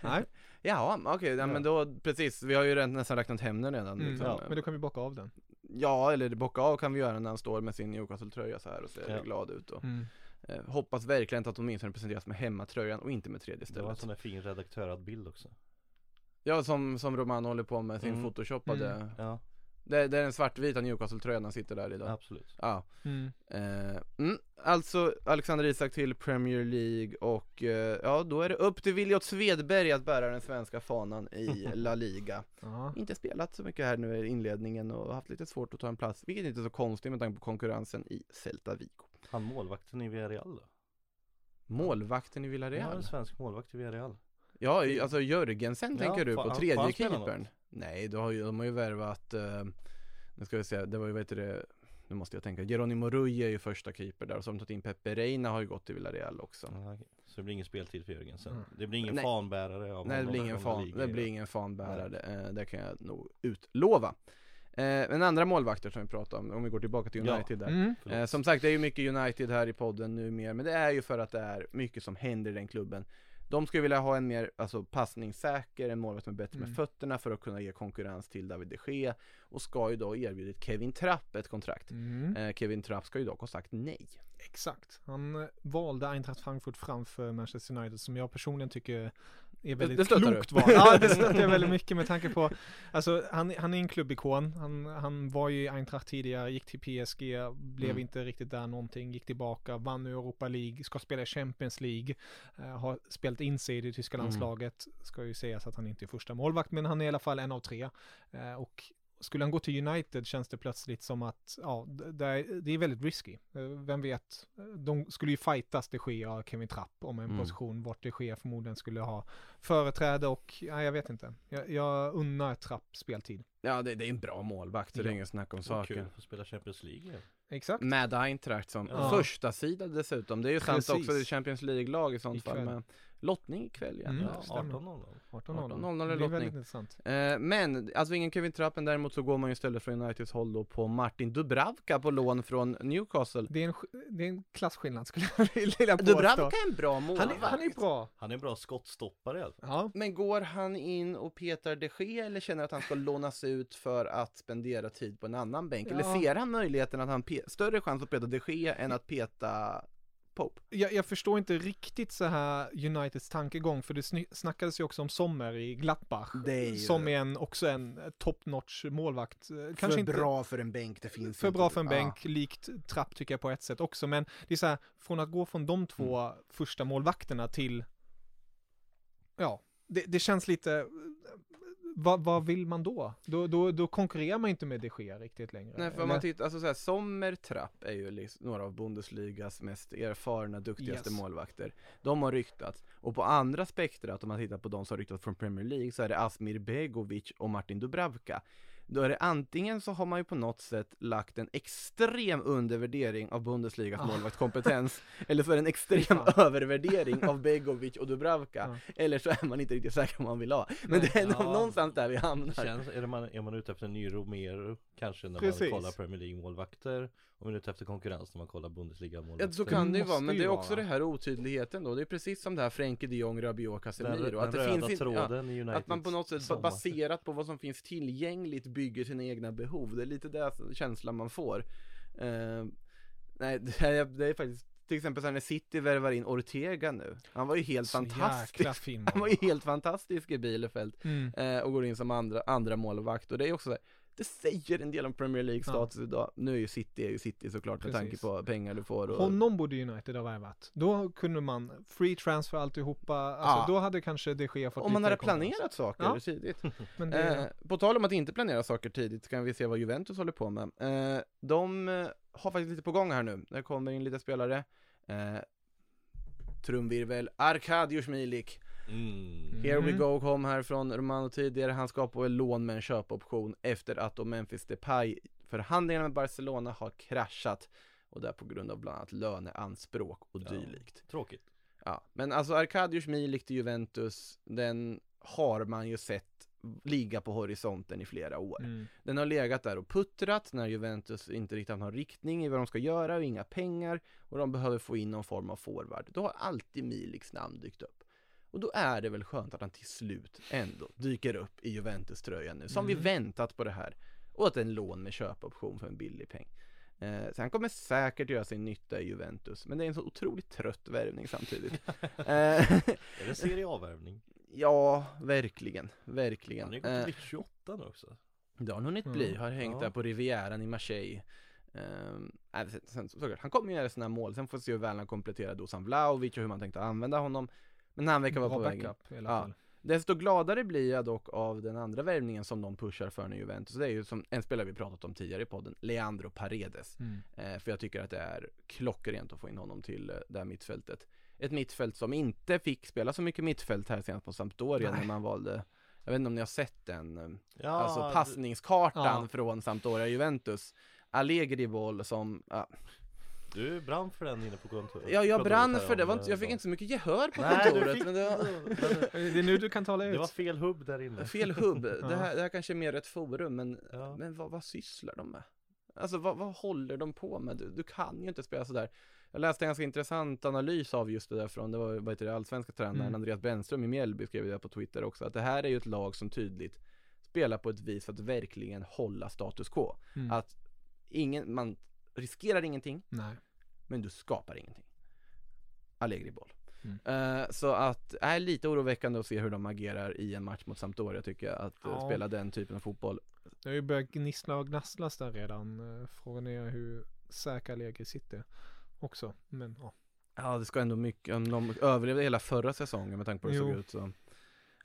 Speaker 4: Nej,
Speaker 3: Ja, okej, ja, men då precis. Vi har ju redan nästan räknat hem den redan.
Speaker 4: mm,
Speaker 3: liksom.
Speaker 4: ja, men då kan vi bocka av den.
Speaker 3: Ja, eller bocka av kan vi göra när han står med sin Newcastle-tröja så här och ser
Speaker 5: Ja.
Speaker 3: glad ut och
Speaker 4: Mm.
Speaker 3: eh, hoppas verkligen att åtminstone presenteras med hemmatröjan och inte med tredje
Speaker 5: Det var en
Speaker 3: stället.
Speaker 5: sån där fin redaktörad bild också
Speaker 3: Ja, som, som Roman håller på med sin
Speaker 5: Mm.
Speaker 3: photoshoppade.
Speaker 4: Mm.
Speaker 5: Ja,
Speaker 3: Det, det är den svartvita Newcastle-tröjan han sitter där idag.
Speaker 5: absolut
Speaker 3: Ja.
Speaker 4: Mm.
Speaker 3: Eh, mm, alltså Alexander Isak till Premier League och eh, ja, då är det upp till Williot Svedberg att bära den svenska fanan i La Liga.
Speaker 4: Ja.
Speaker 3: Inte spelat så mycket här nu i inledningen och haft lite svårt att ta en plats, vilket inte är så konstigt med tanke på konkurrensen i Celta Vigo.
Speaker 5: Han målvakten i Villarreal då?
Speaker 3: Målvakten i
Speaker 5: Ja,
Speaker 3: Villarreal?
Speaker 5: en svensk målvakt i Villarreal
Speaker 3: Ja, alltså Jörgensen
Speaker 5: Ja,
Speaker 3: tänker du på, tredje keepern? Nej, de har ju, de har ju värvat, eh, nu ska vi se, det var ju, vad heter det, nu måste jag tänka, Geronimo Rui är ju första keeper där och så har de tagit in Pepe Reina har ju gått till Villarreal också.
Speaker 5: Ja, okej. Så det blir ingen speltid för Jörgensen?
Speaker 4: Mm.
Speaker 5: Det blir ingen
Speaker 3: Nej.
Speaker 5: fanbärare av
Speaker 3: Nej det blir ingen, fan, det blir ingen fanbärare, eh, det kan jag nog utlova. Eh, men andra målvakter som vi pratade om, om vi går tillbaka till
Speaker 5: Ja.
Speaker 3: United där.
Speaker 4: Mm.
Speaker 3: Eh, som sagt, det är ju mycket United här i podden nu mer, men det är ju för att det är mycket som händer i den klubben. De skulle vilja ha en mer alltså, passningssäker, en målvakt som är bättre med
Speaker 4: Mm.
Speaker 3: fötterna för att kunna ge konkurrens till David de Gea och ska ju då erbjudit Kevin Trapp ett kontrakt.
Speaker 4: Mm.
Speaker 3: Eh, Kevin Trapp ska ju dock ha sagt nej.
Speaker 4: Exakt. Han eh, valde Eintracht Frankfurt framför Manchester United som jag personligen tycker är väldigt
Speaker 3: det stöttar
Speaker 4: klokt val. Ja, det stöttar jag väldigt mycket med tanke på, alltså han, han är en klubbikon. Han, han var ju i Eintracht tidigare, gick till PSG, blev
Speaker 3: Mm.
Speaker 4: inte riktigt där någonting, gick tillbaka, vann nu Europa League, ska spela i Champions League, eh, har spelat in sig i det tyska
Speaker 3: Mm.
Speaker 4: landslaget. Ska ju sägas att han inte är första målvakt, men han är i alla fall en av tre. Eh, och skulle han gå till United känns det plötsligt som att, ja, det är, det är väldigt risky. Eh, Vem vet, Eh, de skulle ju fightas det sker av Kevin Trapp om en
Speaker 3: Mm.
Speaker 4: position vart det sker förmodligen skulle ha företräde och, ja, jag vet inte. Jag, jag unnar Trapp speltid.
Speaker 3: Ja, det, det är en bra målvakt, det är
Speaker 4: Ja.
Speaker 3: inget snack om saken.
Speaker 5: kul att spela Champions League.
Speaker 4: Exakt.
Speaker 3: Med Eintracht som
Speaker 4: Ja.
Speaker 3: första sida dessutom. Det är ju sant
Speaker 4: Precis.
Speaker 3: också, det är Champions League-lag i sånt fall
Speaker 4: Ikväll.
Speaker 3: Lottning ikväll ja.
Speaker 4: Mm.
Speaker 5: Ja,
Speaker 4: stämmer.
Speaker 5: 18-0
Speaker 4: 18-0.
Speaker 3: 18-0
Speaker 4: Det
Speaker 3: eller
Speaker 4: blir
Speaker 3: lottning.
Speaker 4: väldigt intressant.
Speaker 3: Eh, men, alltså ingen Kevin Trapp, men däremot så går man ju istället från Uniteds håll då på Martin Dubravka på lån från Newcastle.
Speaker 4: Det är en, det är en klasskillnad skulle jag vilja påstå.
Speaker 3: Dubravka är en bra
Speaker 4: Han
Speaker 3: målvakt.
Speaker 4: är, han är bra.
Speaker 5: Han är en bra skottstoppare i alla fall
Speaker 4: Ja.
Speaker 3: Men går han in och petar de Gea eller känner att han ska lånas ut för att spendera tid på en annan bänk?
Speaker 4: Ja.
Speaker 3: Eller ser han möjligheten att han större chans att peta de Gea än att peta Pope?
Speaker 4: Jag, jag förstår inte riktigt så här Uniteds tankegång, för det sny- snackades ju också om Sommer i Gladbach.
Speaker 3: Är
Speaker 4: Som är en, också en top notch målvakt. Eh, Kanske
Speaker 3: för
Speaker 4: inte
Speaker 3: bra för en bänk, det finns
Speaker 4: för
Speaker 3: inte.
Speaker 4: bra för en bänk, likt Trapp tycker jag på ett sätt också. Men det är så här, från att gå från de två
Speaker 3: Mm.
Speaker 4: första målvakterna till, ja, det, det känns lite, vad, vill man då? Då, då? då konkurrerar man inte med de Gea riktigt längre.
Speaker 3: Nej för om man tittar, alltså såhär, Sommer Trapp är ju liksom några av Bundesligas mest erfarna, duktigaste
Speaker 4: Yes.
Speaker 3: målvakter De har ryktats, och på andra spektrat om man tittar på de som har ryktats från Premier League så är det Asmir Begovic och Martin Dubravka Då är det antingen så har man ju på något sätt lagt en extrem undervärdering av Bundesligas
Speaker 4: Ah.
Speaker 3: målvaktskompetens Eller så är det en extrem övervärdering av Begovic och Dubravka. Eller så är man inte riktigt säker vad man vill ha Men
Speaker 4: Nej.
Speaker 3: det är nog
Speaker 5: Ja.
Speaker 3: någonstans där vi hamnar
Speaker 5: känns, är, det man, är man ute efter en ny Romero Kanske när
Speaker 4: Precis.
Speaker 5: man kollar Premier League målvakter och ute efter konkurrens när man kollar Bundesliga målvakter.
Speaker 3: Ja, så kan det ju vara, men det är också
Speaker 4: vara.
Speaker 3: det här otydligheten då. Det är precis som det här Frenkie de Jong, Rabiot,
Speaker 5: den,
Speaker 3: Casemiro.
Speaker 5: den
Speaker 3: Att det
Speaker 5: röda
Speaker 3: finns ja,
Speaker 5: tråden i United
Speaker 3: att man på något sätt
Speaker 5: sommar.
Speaker 3: baserat på vad som finns tillgängligt bygger sina egna behov. Det är lite det känslan man får. Eh, nej, det är, det är faktiskt till exempel när City värvar in Ortega nu. Han var ju helt
Speaker 4: Så
Speaker 3: fantastisk. Han var ju helt fantastisk i Bielefeld.
Speaker 4: Mm.
Speaker 3: eh, och går in som andra, andra målvakt och det är också så här, det säger en del om Premier League status idag. Nu är ju City, är ju City såklart med tanke
Speaker 4: Precis.
Speaker 3: på pengar du får och,
Speaker 4: Honom borde United ha värvat. Då kunde man free transfer alltihopa. Alltså
Speaker 3: Ja.
Speaker 4: då hade kanske de Gea fått
Speaker 3: om man hade planerat saker
Speaker 4: Ja.
Speaker 3: tidigt.
Speaker 4: Men det,
Speaker 3: Eh, på tal om att inte planera saker tidigt kan vi se vad Juventus håller på med. Eh, de eh, har faktiskt lite på gång här nu. Det kommer in lite spelare. Eh, trumvirvel, Arkadiusz Milik.
Speaker 5: Mm.
Speaker 3: Here we
Speaker 4: Mhm.
Speaker 3: go kom här från Romano tidigare. Han ska på en lån med en köpoption efter att då Memphis Depay förhandlingarna med Barcelona har kraschat. Och det är på grund av bland annat löneanspråk och
Speaker 5: Ja.
Speaker 3: dylikt.
Speaker 5: Tråkigt.
Speaker 3: Ja, men alltså Arkadiusz Milik till Juventus, den har man ju sett ligga på horisonten i flera år.
Speaker 4: mm.
Speaker 3: Den har legat där och puttrat när Juventus inte riktigt har någon riktning i vad de ska göra och inga pengar och de behöver få in någon form av forward. Då har alltid Miliks namn dykt upp. Och då är det väl skönt att han till slut ändå dyker upp i Juventus-tröjan nu, som vi
Speaker 4: Mm.
Speaker 3: väntat på det här. Och att det är en lån med köpoption för en billig peng. Eh, så han kommer säkert göra sin nytta i Juventus, men det är en så otroligt trött värvning samtidigt. eh,
Speaker 5: Är det Serie A-värvning?
Speaker 3: ja, verkligen, verkligen.
Speaker 5: Han är ju
Speaker 3: Eh,
Speaker 5: gått till 28 nu också.
Speaker 3: det har han hunnit
Speaker 4: Mm.
Speaker 3: bli, har hängt
Speaker 5: Ja.
Speaker 3: där på Rivieran i Marseille Ehm, nej, sen, sen, han kommer ju göra sina mål, sen får vi se hur väl han kompletterar Dusan Vlahovic och hur man tänkte använda honom Men han verkar vara på väg in.
Speaker 4: backup i alla
Speaker 3: Ja. Desto gladare blir jag dock av den andra värvningen som de pushar för nu i Juventus Det är ju som en spelare vi pratat om tidigare i podden, Leandro Paredes
Speaker 4: Mm.
Speaker 3: eh, För jag tycker att det är klockrent att få in honom till eh, det här mittfältet Ett mittfält som inte fick spela så mycket mittfält här senast på Sampdoria
Speaker 4: Nej.
Speaker 3: när man valde Jag vet inte om ni har sett den eh,
Speaker 5: Ja,
Speaker 3: Alltså
Speaker 5: du-
Speaker 3: passningskartan
Speaker 4: Ja.
Speaker 3: från Sampdoria Juventus Allegri boll som, ja,
Speaker 5: Du brann för den inne på kontoret.
Speaker 3: ja jag brann för det, var inte, jag
Speaker 5: eh,
Speaker 3: fick inte så mycket gehör på
Speaker 5: Nej,
Speaker 3: kontoret
Speaker 5: fick
Speaker 3: men det var
Speaker 4: Det är nu du kan tala ut.
Speaker 5: Det var fel hubb där inne.
Speaker 3: fel hubb, det här, det här kanske är mer ett forum men,
Speaker 5: Ja.
Speaker 3: men vad, vad sysslar de med? Alltså vad, vad håller de på med? Du, du kan ju inte spela sådär Jag läste en ganska intressant analys av just det där från, det var vad heter det, allsvenska tränaren
Speaker 4: Mm.
Speaker 3: Andreas Brännström i Mjällby skrev det på Twitter också Att det här är ju ett lag som tydligt spelar på ett vis för att verkligen hålla status quo
Speaker 4: Mm.
Speaker 3: Att ingen, man riskerar ingenting
Speaker 4: Nej.
Speaker 3: men du skapar ingenting. Allegri boll.
Speaker 4: Mm.
Speaker 3: Eh, så att, är lite oroväckande att se hur de agerar i en match mot Sampdoria tycker jag, att eh,
Speaker 4: Ja.
Speaker 3: spela den typen av fotboll.
Speaker 4: Det har ju börjat gnissla och gnasslas där redan. Eh, Frågan är hur säkra Allegri sitter också. Men ja.
Speaker 3: Ja, det ska ändå mycket, om de överlevde hela förra säsongen med tanke på hur det såg
Speaker 4: Jo.
Speaker 3: ut så.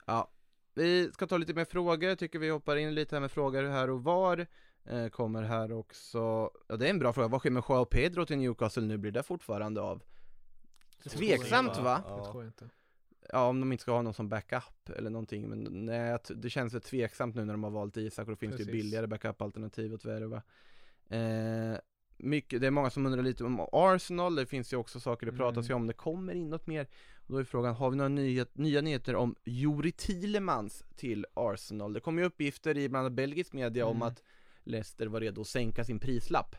Speaker 3: Ja, vi ska ta lite mer frågor, Jag tycker vi hoppar in lite här med frågor här och var. Eh, kommer här också, ja det är en bra fråga, vad sker med Joao Pedro till Newcastle nu? Blir det fortfarande av? Tveksamt va?
Speaker 4: Det
Speaker 5: Ja.
Speaker 4: tror jag inte.
Speaker 3: Ja, om de inte ska ha någon som backup eller någonting, men nej, det känns väl tveksamt nu när de har valt Isak och då finns det
Speaker 4: Precis.
Speaker 3: ju billigare backup-alternativ att värva. Eh, mycket, det är många som undrar lite om Arsenal, det finns ju också saker det pratas ju
Speaker 4: Mm.
Speaker 3: om, det kommer in något mer. Och då är frågan, har vi några nyhet, nya nyheter om Juri Tillemans till Arsenal? Det kom ju uppgifter i bland annat belgisk media om
Speaker 4: Mm.
Speaker 3: att Leicester var redo att sänka sin prislapp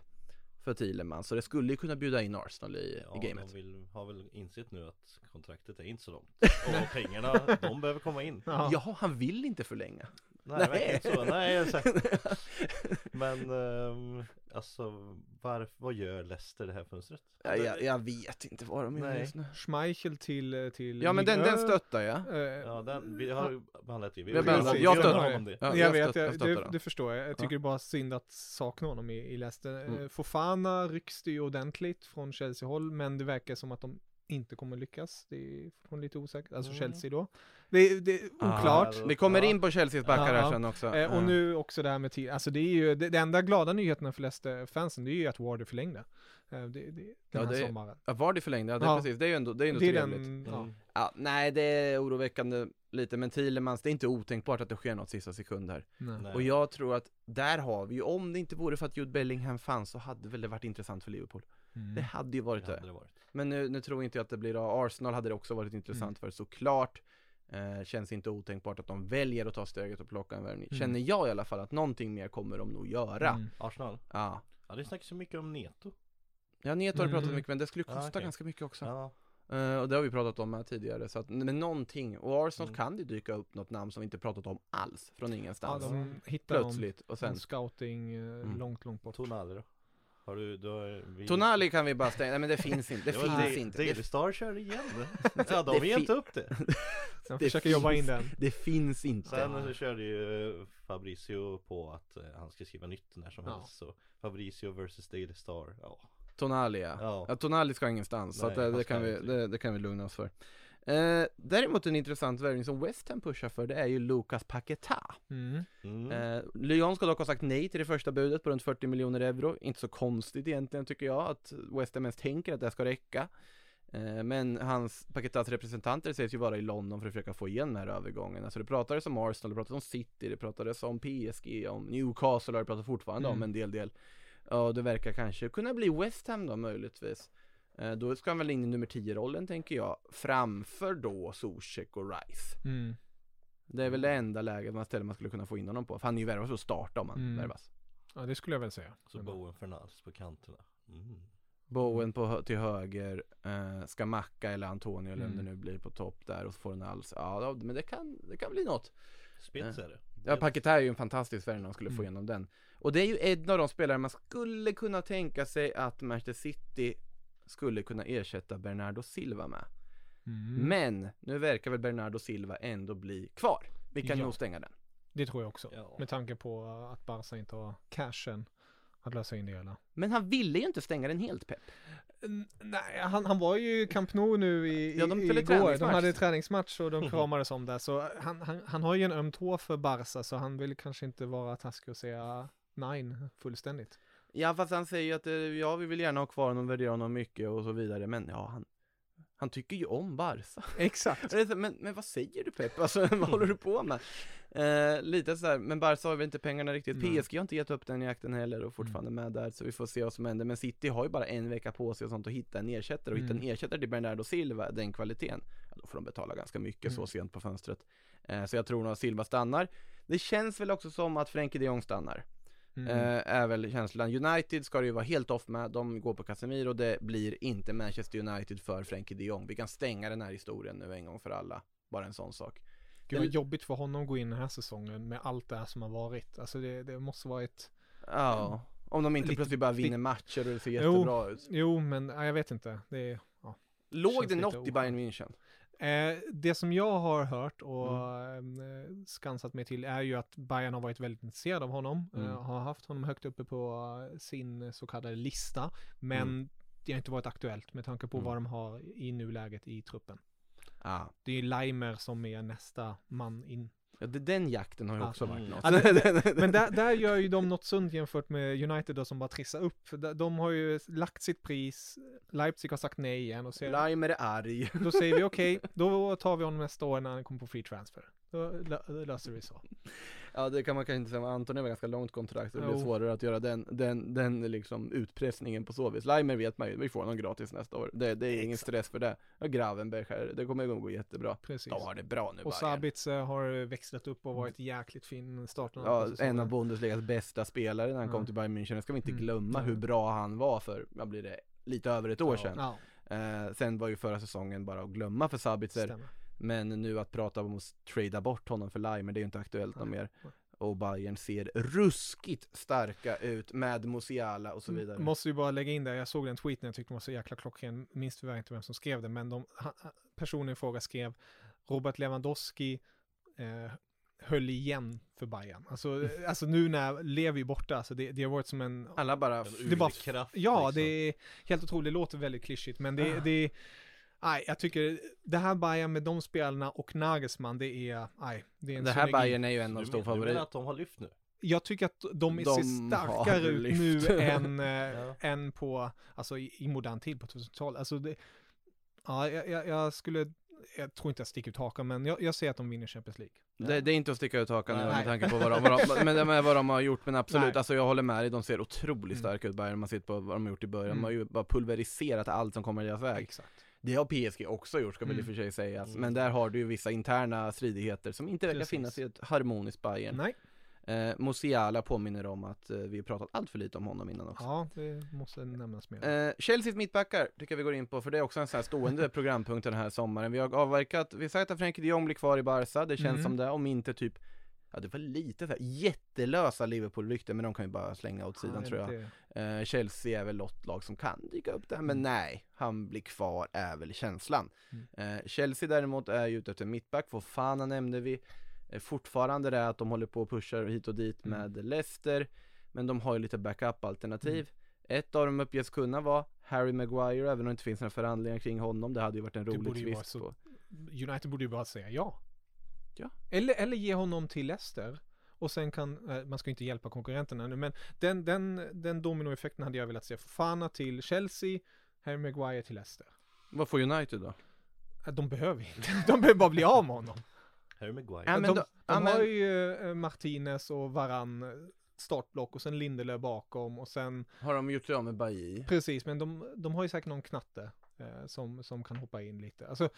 Speaker 3: för Tillemans, så det skulle ju kunna bjuda in Arsenal i,
Speaker 5: Ja,
Speaker 3: i gamet.
Speaker 5: de vill, har väl insett nu att kontraktet är inte så långt. Och pengarna, de behöver komma in.
Speaker 4: Ja.
Speaker 3: Jaha, han vill inte förlänga.
Speaker 5: Nej,
Speaker 3: Nej.
Speaker 5: verkligen inte så. Nej, så. Men ehm, alltså, varf, vad gör Leicester det här fönstret?
Speaker 3: Ja, jag, jag vet inte vad de gör just nu.
Speaker 4: Schmeichel till, eh, till
Speaker 3: Ja men den, den
Speaker 4: 1.
Speaker 3: stöttar jag.
Speaker 4: Eh,
Speaker 5: Ja, den, vi har ju behandlat det.
Speaker 3: Vi har
Speaker 4: behandlat-
Speaker 5: vi
Speaker 4: jag stöttar.
Speaker 5: pratat om det.
Speaker 3: Ja,
Speaker 4: jag, vet,
Speaker 3: jag
Speaker 4: det, det förstår jag. Jag tycker det är bara synd att sakna honom i, i Leicester.
Speaker 3: Mm.
Speaker 4: Eh, Fofana rycks det ju ordentligt från Chelsea-håll, men det verkar som att de inte kommer lyckas. Det är från lite osäkert, alltså
Speaker 5: Mm.
Speaker 4: Chelsea då. Det, det är oklart.
Speaker 5: Ah,
Speaker 3: Vi kommer in på Chelseas backar
Speaker 4: Ja,
Speaker 3: här sen också.
Speaker 4: Eh, och
Speaker 3: Ja.
Speaker 4: nu också det här med tid, alltså det är ju, det, det enda glada nyheterna för Leicester-fansen det är ju att Wardy förlängde. Eh, det, det, den
Speaker 3: Ja,
Speaker 4: här
Speaker 3: det-
Speaker 4: sommaren.
Speaker 3: Ja, var det förlängd? Ja, det, är
Speaker 4: Ja.
Speaker 3: precis. Det är ju ändå, det är ändå
Speaker 4: Det är
Speaker 3: trevligt.
Speaker 4: den, ja.
Speaker 5: Mm.
Speaker 3: Ja, nej, det är oroväckande lite, men Thielemans, det är inte otänkbart att det sker något sista sekund här.
Speaker 4: Nej.
Speaker 5: Nej.
Speaker 3: Och jag tror att där har vi ju, om det inte vore för att Jude Bellingham fanns så hade väl det varit intressant för Liverpool.
Speaker 4: Mm.
Speaker 3: Det hade ju varit
Speaker 5: Det
Speaker 3: det.
Speaker 5: hade det varit.
Speaker 3: Men nu, nu tror inte jag att det blir av Arsenal hade det också varit intressant
Speaker 4: Mm.
Speaker 3: för såklart Eh, känns inte otänkbart att de väljer att ta steget och plocka en värvning.
Speaker 4: Mm.
Speaker 3: Känner jag i alla fall att någonting mer kommer de nog göra.
Speaker 4: Mm.
Speaker 5: Arsenal?
Speaker 3: Ja.
Speaker 5: Ja det snackas så mycket om Neto
Speaker 3: Ja, Neto har du pratat
Speaker 4: Mm.
Speaker 3: mycket men det skulle kosta
Speaker 5: Ja, okej.
Speaker 3: ganska mycket också.
Speaker 5: Ja,
Speaker 3: Eh, och det har vi pratat om här tidigare, så att, men någonting. Och Arsenal
Speaker 5: Mm.
Speaker 3: kan det dyka upp något namn som vi inte pratat om alls, från
Speaker 4: Ja,
Speaker 3: ingenstans.
Speaker 4: de hittar någon,
Speaker 3: Plötsligt, och
Speaker 4: någon
Speaker 3: sen
Speaker 4: scouting eh,
Speaker 3: Mm.
Speaker 4: långt, långt bort.
Speaker 5: Tonali då? Har du, du har, vi...
Speaker 3: Tonali kan vi bara stänga, nej men det finns inte, det,
Speaker 5: Det
Speaker 3: finns
Speaker 5: Da-
Speaker 3: inte.
Speaker 5: Daily
Speaker 3: Det,
Speaker 5: Star kör igen Ja de
Speaker 3: Det
Speaker 5: har gett upp det
Speaker 4: Jag
Speaker 3: det
Speaker 4: försöker jobba in
Speaker 3: finns-
Speaker 4: den.
Speaker 3: det finns inte.
Speaker 5: Sen så körde ju Fabricio på att eh, han ska skriva nytt när som
Speaker 4: Ja.
Speaker 5: helst så Fabricio versus Daily Star Ja,
Speaker 3: Tonali ja.
Speaker 5: Ja.
Speaker 3: Tonali ska ingenstans, så
Speaker 5: Nej,
Speaker 3: att det,
Speaker 5: han
Speaker 3: det,
Speaker 5: ska
Speaker 3: kan vi, det, det kan vi lugna oss för. Eh, däremot en intressant värvning som West Ham pushar för, det är ju Lucas Paqueta.
Speaker 4: Mm.
Speaker 5: mm.
Speaker 3: Eh, Lyon ska dock ha sagt nej till det första budet på runt 40 miljoner euro. Inte så konstigt egentligen tycker jag att West Ham ens tänker att det ska räcka. Eh, men hans Paketas representanter sägs ju vara i London för att försöka få igen den här övergången. Alltså det pratades om Arsenal, det pratades om City, det pratades om PSG, om Newcastle och det pratas fortfarande om
Speaker 4: Mm.
Speaker 3: en del del. Ja, det verkar kanske kunna bli West Ham då möjligtvis. Eh, då ska han väl in i nummer 10-rollen tänker jag, framför då Zuzek och Rice.
Speaker 4: Mm.
Speaker 3: Det är väl det enda läget man ställer man skulle kunna få in honom på. För han är ju värvad för att starta om han
Speaker 4: Mm.
Speaker 3: värvas.
Speaker 4: Ja, det skulle jag väl säga.
Speaker 5: Så Bowen Fernandes på kanterna mm.
Speaker 3: Bowen på, till höger, eh, ska Macka eller Antonio eller
Speaker 4: Mm.
Speaker 3: det nu blir på topp där och så får en alls. Ja, men det kan, det kan bli något.
Speaker 5: Spets är det
Speaker 3: Ja, Paquetá är ju en fantastisk värvning om man skulle få
Speaker 4: Mm.
Speaker 3: igenom den. Och det är ju en av de spelare man skulle kunna tänka sig att Manchester City skulle kunna ersätta Bernardo Silva med.
Speaker 4: Mm.
Speaker 3: Men nu verkar väl Bernardo Silva ändå bli kvar. Vi kan
Speaker 4: Ja.
Speaker 3: nog stänga den.
Speaker 4: Det tror jag också.
Speaker 5: Ja.
Speaker 4: Med tanke på att Barca inte har cashen att lösa in det hela.
Speaker 3: Men han ville ju inte stänga den helt Pep.
Speaker 4: N- Nej, han, han var ju i Camp Nou nu i,
Speaker 3: Ja, de
Speaker 4: i, igår. De
Speaker 3: träningsmatch.
Speaker 4: hade träningsmatch och de kramades om det. Så han, han, han har ju en öm tå för Barca så han vill kanske inte vara taskig och säga nej fullständigt.
Speaker 3: Ja fast han säger ju att eh, ja vi vill gärna ha kvar honom, värdera honom mycket och så vidare men ja han Han tycker ju om Barca
Speaker 4: Exakt.
Speaker 3: Men, men vad säger du Pep? Alltså vad håller du på med? Eh, lite så här, men Barca har väl inte pengarna riktigt
Speaker 4: Nej.
Speaker 3: PSG har inte gett upp den jakten heller och fortfarande
Speaker 4: Mm.
Speaker 3: med där så vi får se vad som händer Men City har ju bara en vecka på sig och sånt att hitta en ersättare och hitta
Speaker 4: Mm.
Speaker 3: en ersättare till Bernardo Silva, den kvaliteten ja, Då får de betala ganska mycket
Speaker 4: Mm.
Speaker 3: så sent på fönstret eh, Så jag tror nog att Silva stannar Det känns väl också som att Frenkie de Jong stannar
Speaker 4: Mm.
Speaker 3: eh, är väl känslan. United ska det ju vara helt off med, de går på Casemiro, det blir inte Manchester United för Frenkie de Jong. Vi kan stänga den här historien nu en gång för alla, bara en sån sak.
Speaker 4: Gud vad jobbigt för honom att gå in den här säsongen med allt det här som har varit. Alltså det, det måste vara ett
Speaker 3: Ja, om de inte
Speaker 4: Lite-
Speaker 3: plötsligt bara vinner matcher och det ser
Speaker 4: Jo.
Speaker 3: jättebra ut.
Speaker 4: Jo, men ja, jag vet inte. Det är, ja.
Speaker 3: Låg det något i. Bayern München?
Speaker 4: Eh, det som jag har hört och
Speaker 3: Mm.
Speaker 4: eh, skansat mig till är ju att Bayern har varit väldigt intresserad av honom.
Speaker 3: Mm.
Speaker 4: Eh, har haft honom högt uppe på sin så kallade lista. Men
Speaker 3: Mm.
Speaker 4: det har inte varit aktuellt med tanke på
Speaker 3: Mm.
Speaker 4: vad de har i nuläget i truppen.
Speaker 3: Ja,
Speaker 4: Det är Leimer som är nästa man in.
Speaker 3: Ja det, den jakten har ju också varit
Speaker 5: Mm.
Speaker 3: något.
Speaker 4: Ja, det- Men där, där gör ju de något sunt jämfört med United då som bara trissar upp. De- De har ju lagt sitt pris, Leipzig har sagt nej igen och säger,
Speaker 3: Leimer är arg.
Speaker 4: då säger vi okej, då tar vi honom nästa år när han kommer på free transfer. Då lö- löser vi så.
Speaker 3: Ja det kan man kanske inte säga, Anton är väl ganska långt kontrakt så det blir svårare att göra den, den, den liksom utpressningen på så vis. Leimer vet man ju, vi får honom gratis nästa år. Det, det är ingen stress för det. Och Gravenberg här, det kommer att gå jättebra.
Speaker 4: Precis.
Speaker 3: De har det bra nu
Speaker 4: Och
Speaker 3: Bayern.
Speaker 4: Sabitzer har växlat upp och varit jäkligt fin starten
Speaker 3: Ja, en av Bundesligas bästa spelare när han
Speaker 4: Ja.
Speaker 3: kom till Bayern München. Det ska vi inte
Speaker 4: Mm.
Speaker 3: glömma
Speaker 4: Ja.
Speaker 3: hur bra han var för, vad blir det, lite över ett år
Speaker 5: Ja.
Speaker 3: sedan.
Speaker 4: Ja,
Speaker 3: Eh, sen var ju förra säsongen bara att glömma för Sabitzer.
Speaker 4: stämmer.
Speaker 3: Men nu att prata om att trada bort honom för Leimer, det är ju inte aktuellt någon
Speaker 4: Nej.
Speaker 3: mer. Och Bayern ser ruskigt starka ut med Musiala och så vidare.
Speaker 4: Måste ju bara lägga in det, jag såg den tweeten, jag tyckte den var så jäkla klockren, minns tyvärr inte vem som skrev det, men de, personen i fråga skrev Robert Lewandowski eh, höll igen för Bayern. Alltså, alltså nu när Levi är borta, alltså det, det har varit som en
Speaker 3: Alla bara,
Speaker 5: En
Speaker 4: Det bara- Ja,
Speaker 5: liksom.
Speaker 4: det är helt otroligt. Det låter väldigt klyschigt, men det,
Speaker 3: Ah.
Speaker 4: det Nej, jag tycker det här Bayern med de spelarna och Nagelsmann, det är, nej, det är en
Speaker 3: det här
Speaker 4: synergi.
Speaker 3: Bayern är ju en av de stora
Speaker 5: men- du menar
Speaker 3: favoriterna.
Speaker 5: att de har lyft nu?
Speaker 4: Jag tycker att de,
Speaker 3: De
Speaker 4: ser starkare ut
Speaker 3: lyft.
Speaker 4: nu än, eh,
Speaker 5: Ja.
Speaker 4: än på, alltså i, i modern tid på 2000-talet. Alltså det, ja, jag, jag, skulle, jag tror inte jag sticker ut hakan, men jag, jag ser att de vinner Champions League.
Speaker 3: Det, det är inte att sticka ut hakan nu
Speaker 4: Nej.
Speaker 3: med tanke på vad de, vad de, med, med vad de har gjort men absolut,
Speaker 4: Nej.
Speaker 3: alltså jag håller med dig, de ser otroligt
Speaker 4: Mm.
Speaker 3: starka ut Bayern, man ser på vad de har gjort i början,
Speaker 4: Mm.
Speaker 3: de har ju bara pulveriserat allt som kommer deras väg.
Speaker 4: Exakt.
Speaker 3: Det har PSG också gjort ska väl i och
Speaker 4: Mm.
Speaker 3: för sig sägas,
Speaker 5: Mm.
Speaker 3: men där har du ju vissa interna stridigheter som inte verkar finnas i ett harmoniskt Bayern.
Speaker 4: Nej,
Speaker 3: Eh, Musiala påminner om att eh, vi har pratat allt för lite om honom innan också.
Speaker 4: ja det måste nämnas mer.
Speaker 3: Eh, Chelseas mittbackar tycker jag vi går in på, för det är också en sån här stående programpunkt den här sommaren. Vi har avverkat, vi har sagt att Frenkie de Jong blir kvar i Barca, det känns
Speaker 4: Mm.
Speaker 3: som det, om inte typ Ja det var lite så här jättelösa Liverpool-rykten men de kan ju bara slänga åt sidan tror jag eh, Chelsea är väl något lag som kan dyka upp där men
Speaker 4: Mm.
Speaker 3: nej, han blir kvar är väl känslan
Speaker 4: Mm.
Speaker 3: eh, Chelsea däremot är ju ute efter mittback, Fofana nämnde vi eh, Fortfarande det att de håller på och pushar hit och dit
Speaker 4: Mm.
Speaker 3: med Leicester Men de har ju lite backup-alternativ Ett av dem uppges kunna vara Harry Maguire, även om det inte finns några förhandlingar kring honom. Det hade ju varit en rolig twist
Speaker 4: så-. United borde ju bara säga ja.
Speaker 3: Ja.
Speaker 4: Eller, eller ge honom till Leicester. Och sen kan, eh, man ska ju inte hjälpa konkurrenterna nu, men den, den, den dominoeffekten hade jag velat se. Fofana till Chelsea, Harry Maguire till Leicester.
Speaker 3: Vad får United då?
Speaker 4: Eh, De behöver inte, de behöver bara bli av med honom.
Speaker 5: Harry Maguire.
Speaker 3: Ja, men
Speaker 4: de
Speaker 3: då-
Speaker 4: de
Speaker 3: ja, men-
Speaker 4: har ju eh, Martinez och Varann startblock och sen Lindelöf bakom och sen
Speaker 3: Har de gjort sig av med Bailly?
Speaker 4: Precis, men de, de har ju säkert någon knatte eh, som, som kan hoppa in lite. Alltså,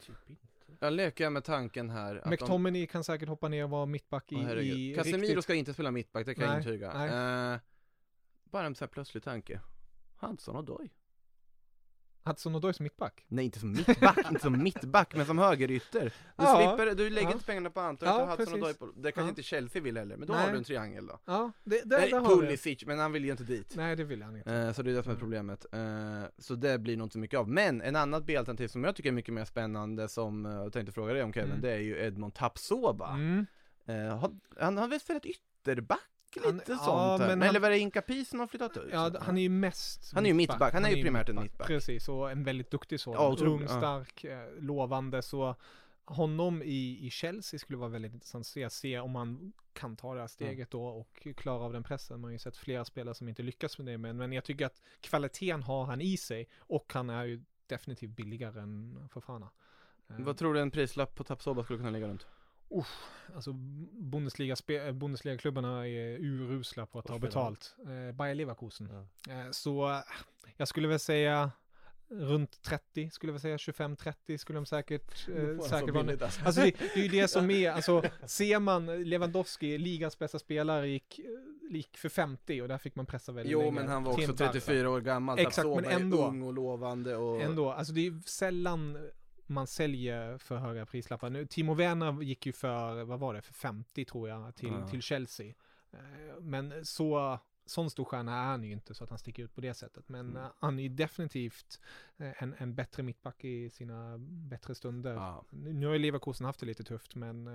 Speaker 5: Typ inte.
Speaker 3: Jag leker med tanken här att de...
Speaker 4: McTominay kan säkert hoppa ner och vara mittback i,
Speaker 3: herregud.
Speaker 4: i
Speaker 3: Casemiro
Speaker 4: riktigt...
Speaker 3: ska inte spela mittback, det kan jag
Speaker 4: Nej,
Speaker 3: intyga.
Speaker 4: nej.
Speaker 3: Eh, bara en sån här plötslig tanke. Hudson och Doy.
Speaker 4: Hudson Odoi som mittback.
Speaker 3: Nej, inte som mittback, inte som mittback, men som högerytter. Du
Speaker 4: Ja,
Speaker 3: slipper, du lägger
Speaker 4: ja.
Speaker 3: inte pengarna på Anton,
Speaker 4: Ja,
Speaker 3: utan Hudson och Doy
Speaker 4: precis.
Speaker 3: på, det kanske
Speaker 4: Ja.
Speaker 3: inte Chelsea vill heller, men då
Speaker 4: Nej.
Speaker 3: har du en triangel då.
Speaker 4: Ja, det, där,
Speaker 3: Nej,
Speaker 4: där har.
Speaker 3: Pulisic, men han vill ju inte dit.
Speaker 4: Nej, det vill han inte.
Speaker 3: Eh, så det är det som är
Speaker 4: Mm.
Speaker 3: problemet. Eh, så det blir nog inte mycket av. Men en annat B-alternativ som jag tycker är mycket mer spännande som eh, jag tänkte fråga dig om Kevin,
Speaker 4: Mm.
Speaker 3: det är ju Edmond Tapsoba.
Speaker 4: Mm.
Speaker 3: Eh, har, han har väl spelat ytterback lite
Speaker 4: Han- ja,
Speaker 3: sånt här.
Speaker 4: men
Speaker 3: Eller
Speaker 4: han-
Speaker 3: var det Inka Pis som har flyttat ut?
Speaker 4: Ja, han är ju mest
Speaker 3: Han är ju mittback, han är ju primärt en mittback.
Speaker 4: Precis, och en väldigt duktig sådan.
Speaker 3: Ja,
Speaker 4: Ung,
Speaker 3: ja.
Speaker 4: stark, eh, lovande. Så honom i, i Chelsea skulle vara väldigt intressant att se, se om man kan ta det här steget då och klara av den pressen. Man har ju sett flera spelare som inte lyckas med det, men, men jag tycker att kvaliteten har han i sig och han är ju definitivt billigare än Fofana. Eh,
Speaker 3: Vad tror du en prislapp på Tapsoba skulle kunna ligga runt?
Speaker 4: Alltså Bundesliga spe- Bundesliga-klubbarna är urusla på att ta betalt. Eh, Bayer Leverkusen.
Speaker 5: Ja.
Speaker 4: Eh, så eh, jag skulle väl säga runt 30, skulle jag säga 25-30 skulle de säkert, eh, säkert vara.
Speaker 3: alltså.
Speaker 4: Alltså det, det är ju det som är, alltså ser man Lewandowski, ligans bästa spelare, gick, eh, gick för 50 och där fick man pressa väldigt
Speaker 3: Jo
Speaker 4: länge.
Speaker 3: men han var också
Speaker 4: en tarra.
Speaker 3: 34 år gammal,
Speaker 4: Exakt, men ändå.
Speaker 3: ung och lovande och...
Speaker 4: Ändå, alltså det är sällan man säljer för höga prislappar. Nu, Timo Werner gick ju för, vad var det, för 50 tror jag till,
Speaker 3: Ja.
Speaker 4: till Chelsea. Eh, Men så, sån stor stjärna är han ju inte så att han sticker ut på det sättet. Men
Speaker 3: Mm.
Speaker 4: eh, han är ju definitivt eh, en, en bättre mittback i sina bättre stunder.
Speaker 3: Ja.
Speaker 4: Nu nu har ju Leverkusen haft det lite tufft men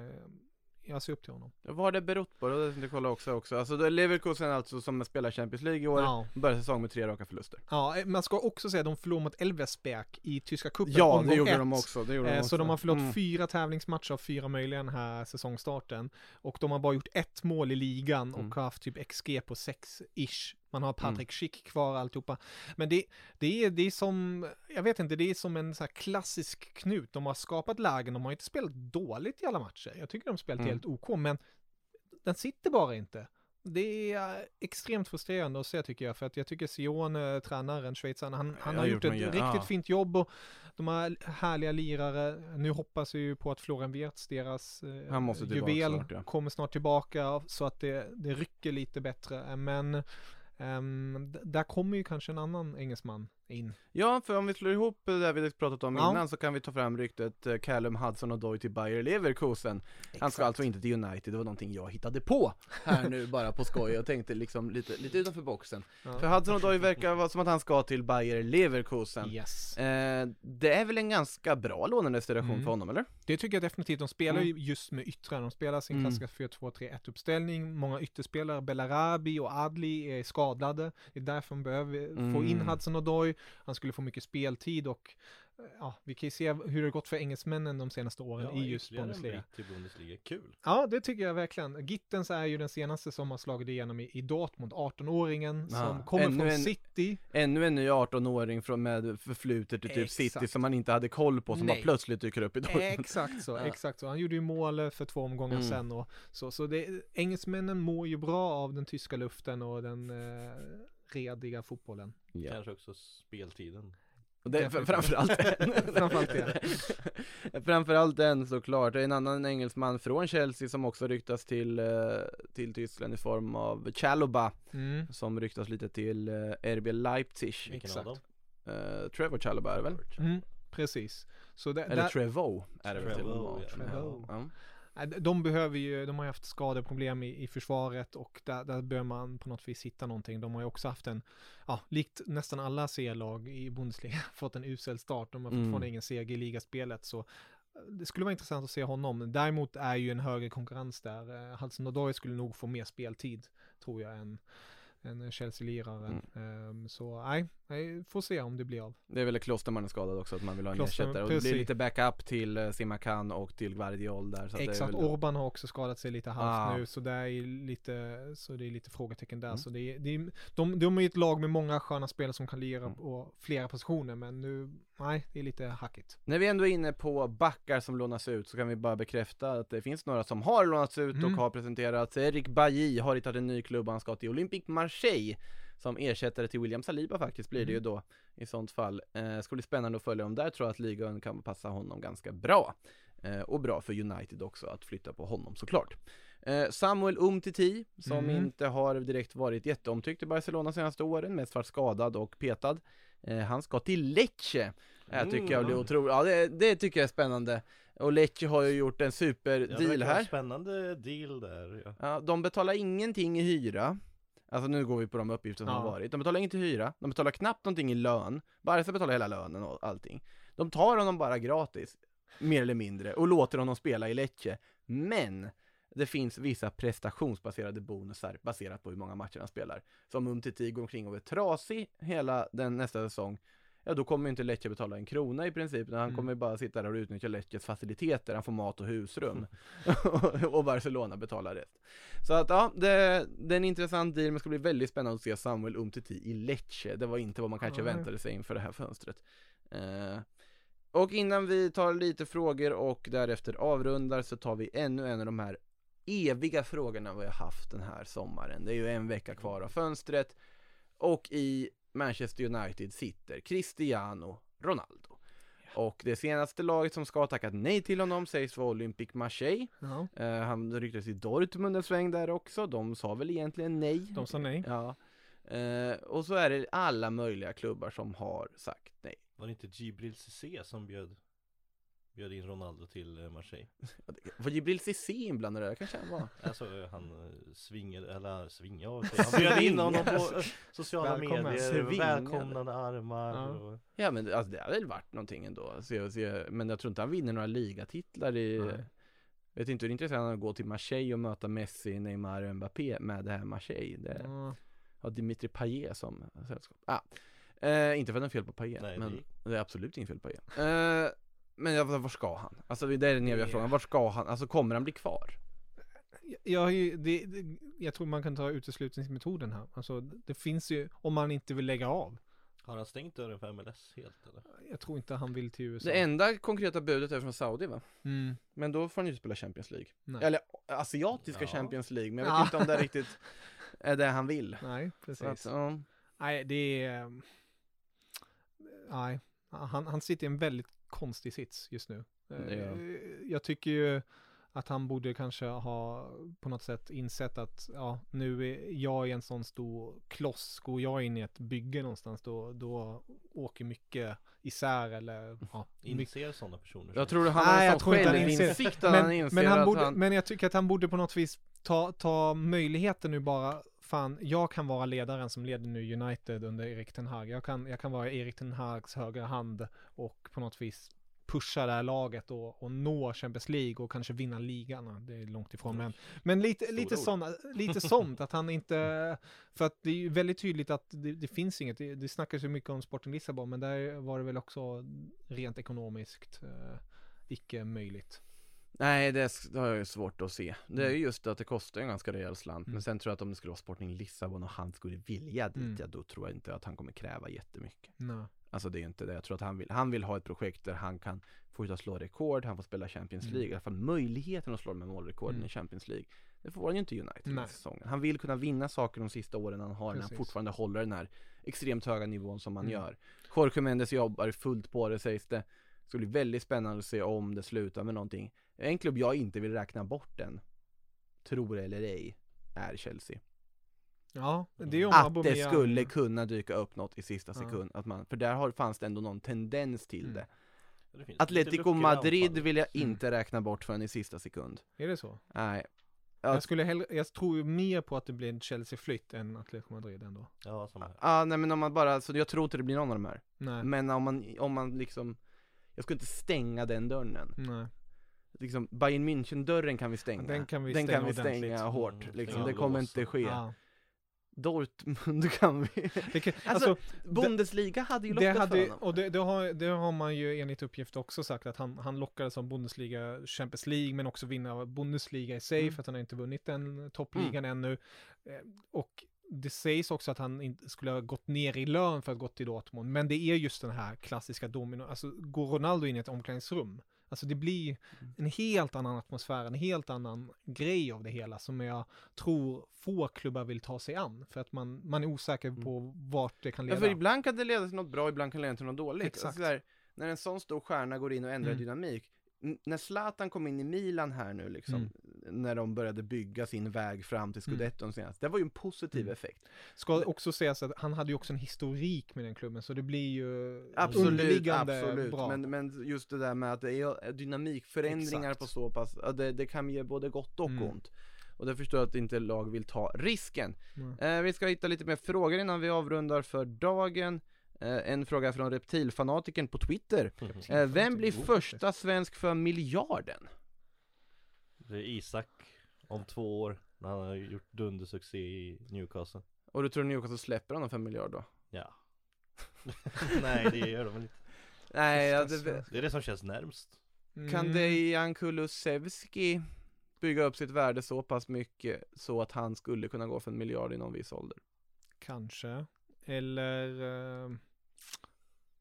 Speaker 4: jag ser upp till honom.
Speaker 3: Vad har det berott på? Det tänkte jag kolla också också. Alltså det är Leverkusen alltså som spelar Champions League i år,
Speaker 4: Ja.
Speaker 3: börjar säsong med tre raka förluster.
Speaker 4: Ja, eh, man ska också säga att de förlorade mot Elversberg i tyska cupen.
Speaker 3: Ja, det gjorde
Speaker 4: ett.
Speaker 3: de också. Det gjorde de
Speaker 4: Eh,
Speaker 3: också.
Speaker 4: Så de har förlorat
Speaker 3: Mm.
Speaker 4: fyra tävlingsmatcher av fyra möjliga den här säsongstarten. Och de har bara gjort ett mål i ligan och
Speaker 3: Mm.
Speaker 4: har haft typ XG på 6-ish. Man har Patrik Schick kvar alltihopa. Men det, det, är, det är som, jag vet inte, det är som en så klassisk knut. De har skapat lägen, de har inte spelat dåligt i alla matcher. Jag tycker de har spelat
Speaker 3: Mm.
Speaker 4: helt OK, men den sitter bara inte. Det är extremt frustrerande att se tycker jag, för att jag tycker Sione, tränaren, schweizaren, han, han har gjort
Speaker 3: gjort
Speaker 4: ett
Speaker 3: mig-
Speaker 4: riktigt
Speaker 3: ja.
Speaker 4: fint jobb och de har härliga lirare. Nu hoppas vi ju på att Florian Wirtz, deras eh, juvel,
Speaker 3: snart, ja.
Speaker 4: kommer snart tillbaka så att det, det rycker lite bättre. Men Um, d- där kommer ju kanske en annan engelsman in.
Speaker 3: Ja, för om vi slår ihop det där vi pratat om
Speaker 4: Ja.
Speaker 3: innan så kan vi ta fram ryktet eh, Callum Hudson och Doy till Bayer Leverkusen. Han ska alltså inte till United, det var någonting jag hittade på här nu bara på skoj. Jag tänkte liksom lite, lite utanför boxen.
Speaker 4: Ja.
Speaker 3: För Hudson och Doy verkar vara som att han ska till Bayer Leverkusen.
Speaker 4: Yes.
Speaker 3: Eh, det är väl en ganska bra lånedestination
Speaker 4: Mm.
Speaker 3: för honom, eller?
Speaker 4: Det tycker jag definitivt. De spelar
Speaker 3: Mm.
Speaker 4: ju just med yttrar. De spelar sin
Speaker 3: Mm.
Speaker 4: klassiska 4-2-3-1 uppställning. Många ytterspelare, Belarabi och Adli är skadade. Det är därför de behöver få in
Speaker 3: Mm.
Speaker 4: Hudson Han skulle få mycket speltid och ja, vi kan ju se hur det har gått för engelsmännen de senaste åren i just
Speaker 5: en
Speaker 4: Bundesliga.
Speaker 5: till Bundesliga. Kul.
Speaker 4: Ja, det tycker jag verkligen. Gittens är ju den senaste som har slagit igenom i, i Dortmund, 18-åringen
Speaker 3: Ja,
Speaker 4: som kommer
Speaker 3: ännu
Speaker 4: från
Speaker 3: en-
Speaker 4: City.
Speaker 3: Ännu en ny 18-åring från med förflutet i typ City
Speaker 4: Exakt.
Speaker 3: som man inte hade koll på som
Speaker 4: Nej.
Speaker 3: bara plötsligt dyker upp i Dortmund.
Speaker 4: Exakt så,
Speaker 3: Ja.
Speaker 4: exakt så. Han gjorde ju mål för två omgångar
Speaker 3: Mm.
Speaker 4: sen och så. Så det, engelsmännen mår ju bra av den tyska luften och den eh, rediga fotbollen.
Speaker 3: Ja.
Speaker 5: Kanske också speltiden.
Speaker 3: Och det, framförallt den.
Speaker 4: Framförallt det.
Speaker 3: framförallt den såklart. Det är en annan engelsman från Chelsea som också ryktas till, eh, till Tyskland i form av Chalobah
Speaker 4: Mm.
Speaker 3: som ryktas lite till eh, RB Leipzig.
Speaker 5: Vilken
Speaker 4: Exakt.
Speaker 5: av dem?
Speaker 3: Eh, Trevor Chalobah är det väl?
Speaker 4: Mm. Precis. Så det,
Speaker 3: Eller
Speaker 4: där,
Speaker 3: Trevo är det väl till och
Speaker 5: Trevoh,
Speaker 3: med.
Speaker 5: ja.
Speaker 4: Trevoh.
Speaker 3: Ja.
Speaker 4: Nej, de behöver ju, de har ju haft skadeproblem i, i försvaret och där, där bör man på något vis hitta någonting. De har ju också haft en, ja, likt nästan alla C-lag i Bundesliga, fått en usel start. De har
Speaker 3: Mm.
Speaker 4: fortfarande ingen seger i ligaspelet så eh, det skulle vara intressant att se honom. Däremot är ju en högre konkurrens där. Eh, Hudson Odoi skulle nog få mer speltid, tror jag, än en Chelsea-lirare.
Speaker 3: Mm.
Speaker 4: Ehm, så nej, nej, får se om det blir av.
Speaker 3: Det är väl Klosterman är skadad också, att man vill ha en ersättare. Och det blir lite backup till eh, Simakan och till Guardiol där. Så
Speaker 4: Exakt,
Speaker 3: väl...
Speaker 4: Orban har också skadat sig lite halvt
Speaker 3: Ah.
Speaker 4: nu, så det är lite, så det är lite frågetecken där.
Speaker 3: Mm.
Speaker 4: Så det är, det är, de, de är ett lag med många sköna spelare som kan lira
Speaker 3: Mm.
Speaker 4: på flera positioner, men nu, nej, det är lite hackigt.
Speaker 3: När vi ändå är inne på backar som lånas ut så kan vi bara bekräfta att det finns några som har lånats ut
Speaker 4: Mm.
Speaker 3: och har presenterats. Erik Bailly har hittat en ny klubb, han ska till Olympique Marseille som ersättare till William Saliba faktiskt blir det ju
Speaker 4: Mm.
Speaker 3: då i sånt fall. Eh, ska bli spännande att följa om där tror jag att ligan kan passa honom ganska bra. Eh, och bra för United också att flytta på honom såklart. Eh, Samuel Umtiti som
Speaker 4: Mm.
Speaker 3: inte har direkt varit jätteomtyckt i Barcelona senaste åren, mest varit skadad och petad. Eh, han ska till Lecce. Det tycker jag blir
Speaker 5: Mm.
Speaker 3: otroligt, ja det, det tycker jag är spännande. Och Lecce har ju gjort en
Speaker 5: Ja,
Speaker 3: superdeal
Speaker 5: en
Speaker 3: här.
Speaker 5: Spännande deal där ja.
Speaker 3: Ja, de betalar ingenting i hyra. Alltså nu går vi på de uppgifter som
Speaker 4: Ja.
Speaker 3: har varit. De betalar inget i hyra, de betalar knappt någonting i lön. Barca betalar hela lönen och allting. De tar honom bara gratis, mer eller mindre, och låter honom spela i Lecce. Men det finns vissa prestationsbaserade bonusar baserat på hur många matcher han spelar. Så om Umtiti går omkring och är trasig hela den nästa säsong, ja då kommer inte Lecce betala en krona i princip, han
Speaker 4: Mm.
Speaker 3: kommer bara sitta där och utnyttja Lecces faciliteter, han får mat och husrum. och Barcelona betalar rest. Så att ja, det, det är en intressant deal, men det ska bli väldigt spännande att se Samuel Umtiti i Lecce. Det var inte vad man kanske
Speaker 4: Nej.
Speaker 3: väntade sig inför det här fönstret. Eh, och innan vi tar lite frågor och därefter avrundar så tar vi ännu en av de här eviga frågorna vi har haft den här sommaren. Det är ju en vecka kvar av fönstret och i Manchester United sitter Cristiano Ronaldo. Och det senaste laget som ska ha tackat nej till honom sägs vara Olympique Marseille.
Speaker 4: Ja,
Speaker 3: Eh, han ryktades i Dortmund en sväng där också, de sa väl egentligen nej.
Speaker 4: de sa nej.
Speaker 3: Ja. Eh, och så är det alla möjliga klubbar som har sagt nej.
Speaker 5: Var det inte Gibril Cissé som bjöd, bjöd in Ronaldo till eh, Marseille?
Speaker 3: Var Jibril Cissé inblandad där? kanske han var?
Speaker 5: Alltså han eh, svingade, eller svingade, han bjöd in honom på sociala
Speaker 4: Välkommen.
Speaker 5: medier,
Speaker 3: Svingade.
Speaker 5: välkomnande armar
Speaker 4: Ja.
Speaker 5: och...
Speaker 3: Ja men alltså, det har väl varit någonting ändå. Se, se, men jag tror inte han vinner några ligatitlar i...
Speaker 4: Nej.
Speaker 3: Vet inte hur intressant att gå till Marseille och möta Messi, Neymar och Mbappé med det här Marseille. Det
Speaker 4: Ja,
Speaker 3: har Dimitri Payet som sällskap. Ah. Eh, inte för att det är fel på Payet,
Speaker 5: Nej,
Speaker 3: men
Speaker 5: det-
Speaker 3: det är absolut inget fel på Payet. Eh, men jag, var ska han? Alltså det är den eviga frågan, var ska han? Alltså kommer han bli kvar?
Speaker 4: jag, ju- det, det, jag tror man kan ta uteslutningsmetoden här. Alltså, det finns ju, om man inte vill lägga av.
Speaker 5: Har han stängt dörren för MLS helt eller?
Speaker 4: Jag tror inte han vill till USA.
Speaker 3: Det enda konkreta budet är från Saudi va?
Speaker 4: Mm,
Speaker 3: Men då får han ju inte spela Champions League.
Speaker 4: nej.
Speaker 3: Eller asiatiska
Speaker 5: Ja.
Speaker 3: Champions League, men jag vet
Speaker 4: Ja.
Speaker 3: inte om det riktigt är det han vill.
Speaker 4: nej, precis.
Speaker 3: att, ja.
Speaker 4: Nej, det är... ehm, Nej, han, han sitter i en väldigt konstig sits just nu.
Speaker 3: Gör
Speaker 4: Eh, Jag tycker ju att han borde kanske ha på något sätt insett att ja, nu är jag i en sån stor kloss, går jag in i ett bygge någonstans då, då åker mycket isär eller ja.
Speaker 5: Inser sådana personer
Speaker 3: Jag tror han
Speaker 4: Nej,
Speaker 3: har
Speaker 4: jag
Speaker 3: en
Speaker 4: tror
Speaker 3: sån självinsikt att han
Speaker 4: Men,
Speaker 3: inser
Speaker 4: men, han
Speaker 3: att
Speaker 4: borde,
Speaker 3: han...
Speaker 4: men jag tycker att han borde på något vis ta, ta möjligheten nu bara, fan, jag kan vara ledaren som leder nu United under Erik Ten Hag. Jag kan, jag kan vara Erik Ten Hags högra hand och på något vis pusha det här laget och, och nå Champions League och kanske vinna ligan. Det är långt ifrån, men, men lite,
Speaker 5: Stora
Speaker 4: lite, såna, lite sånt att han inte, för att det är ju väldigt tydligt att det, det finns inget, det, det snackas ju mycket om Sporting Lissabon, men där var det väl också rent ekonomiskt eh, icke möjligt.
Speaker 3: Nej, det, har jag ju svårt att se. Det är ju just att det kostar en ganska rejäl slant.
Speaker 4: Mm.
Speaker 3: Men sen tror jag att om det skulle vara Sporting Lissabon och han skulle vilja dit,
Speaker 4: Mm.
Speaker 3: ja, då tror jag inte att han kommer kräva jättemycket.
Speaker 4: Nej.
Speaker 3: Alltså det är ju inte det. Jag tror att han vill, han vill ha ett projekt där han kan och slå rekord, han får spela Champions
Speaker 4: Mm.
Speaker 3: League, i alla fall möjligheten att slå här målrekorden
Speaker 4: Mm.
Speaker 3: i Champions League. Det får han ju inte i United den
Speaker 4: Nej.
Speaker 3: säsongen. Han vill kunna vinna saker de sista åren han har, när han
Speaker 4: Precis.
Speaker 3: fortfarande håller den här extremt höga nivån som man
Speaker 4: Mm.
Speaker 3: gör. Jorge Mendes jobbar fullt på det sägs det. Det ska bli väldigt spännande att se om det slutar med någonting. En klubb jag inte vill räkna bort än, tror eller ej, är Chelsea.
Speaker 4: Ja, det är om
Speaker 3: Att
Speaker 4: Aubameyang-
Speaker 3: det skulle kunna dyka upp något i sista
Speaker 4: Ja.
Speaker 3: sekund, att man, för där har, fanns det ändå någon tendens till
Speaker 4: Mm.
Speaker 3: det.
Speaker 5: Det
Speaker 3: Atletico Madrid vill jag
Speaker 4: Mm.
Speaker 3: inte räkna bort förrän i sista sekund.
Speaker 4: Är det så?
Speaker 3: Nej.
Speaker 4: Jag skulle hellre, jag tror ju mer på att det blir en Chelsea-flytt än Atletico Madrid ändå.
Speaker 5: Ja, samma här.
Speaker 3: Ja, nej men om man bara, så jag tror inte det blir någon av de här.
Speaker 4: Nej.
Speaker 3: Men om man, om man liksom, jag skulle inte stänga den dörren.
Speaker 4: Nej.
Speaker 3: Liksom, Bayern München-dörren kan vi stänga.
Speaker 4: Den kan vi
Speaker 3: den
Speaker 4: stänga
Speaker 3: kan vi stänga hårt,
Speaker 5: Mm,
Speaker 3: liksom.
Speaker 5: stänga
Speaker 3: det kommer
Speaker 5: lås.
Speaker 3: inte ske.
Speaker 4: Ja.
Speaker 3: Dortmund kan vi.
Speaker 4: Det kan,
Speaker 3: Alltså,
Speaker 4: alltså,
Speaker 3: Bundesliga hade ju
Speaker 4: det
Speaker 3: lockat
Speaker 4: hade,
Speaker 3: för honom.
Speaker 4: och det, det, har, det har man ju enligt uppgift också sagt att han, han lockades av Bundesliga, Champions League, men också vinna av Bundesliga i sig,
Speaker 3: Mm.
Speaker 4: för att han har inte vunnit den toppligan ännu. Eh, Och det sägs också att han inte skulle ha gått ner i lön för att gå till Dortmund, men det är just den här klassiska domino, alltså går Ronaldo in i ett omklädningsrum, alltså det blir
Speaker 3: Mm.
Speaker 4: en helt annan atmosfär, en helt annan grej av det hela som jag tror få klubbar vill ta sig an, för att man, man är osäker på vart det kan
Speaker 3: Mm. Ja,
Speaker 4: leda.
Speaker 3: för ibland kan det leda till något bra, ibland kan det leda till något dåligt.
Speaker 4: Exakt.
Speaker 3: Alltså, där, när en sån stor stjärna går in och ändrar
Speaker 4: Mm.
Speaker 3: dynamik. När Zlatan kom in i Milan här nu liksom,
Speaker 4: Mm.
Speaker 3: när de började bygga sin väg fram till scudetton senast, det var ju en positiv
Speaker 4: Mm.
Speaker 3: effekt.
Speaker 4: Ska också sägas att han hade ju också en historik med den klubben, så det blir ju
Speaker 3: Absolut,
Speaker 4: underliggande
Speaker 3: absolut.
Speaker 4: bra.
Speaker 3: Men, men just det där med att det är dynamikförändringar
Speaker 4: Exakt.
Speaker 3: på så pass, det, det kan ge både gott och
Speaker 4: Mm.
Speaker 3: ont. Och det förstår jag att inte lag vill ta risken.
Speaker 4: Mm.
Speaker 3: Eh, vi ska hitta lite mer frågor innan vi avrundar för dagen. Eh, en fråga från reptilfanatikern på Twitter. Eh, vem blir första svensk för miljarden?
Speaker 5: Det är Isak om två år när han har gjort dundersuccé i Newcastle
Speaker 3: Och du tror Newcastle släpper honom för en miljard då?
Speaker 5: Ja Nej det gör de väl inte
Speaker 3: Nej, ja,
Speaker 4: Första
Speaker 3: det,
Speaker 5: Det är det som känns närmst
Speaker 3: kan
Speaker 4: Mm.
Speaker 3: Dejan Kulusevski bygga upp sitt värde så pass mycket så att han skulle kunna gå för en miljard i någon viss ålder?
Speaker 4: Kanske. Eller...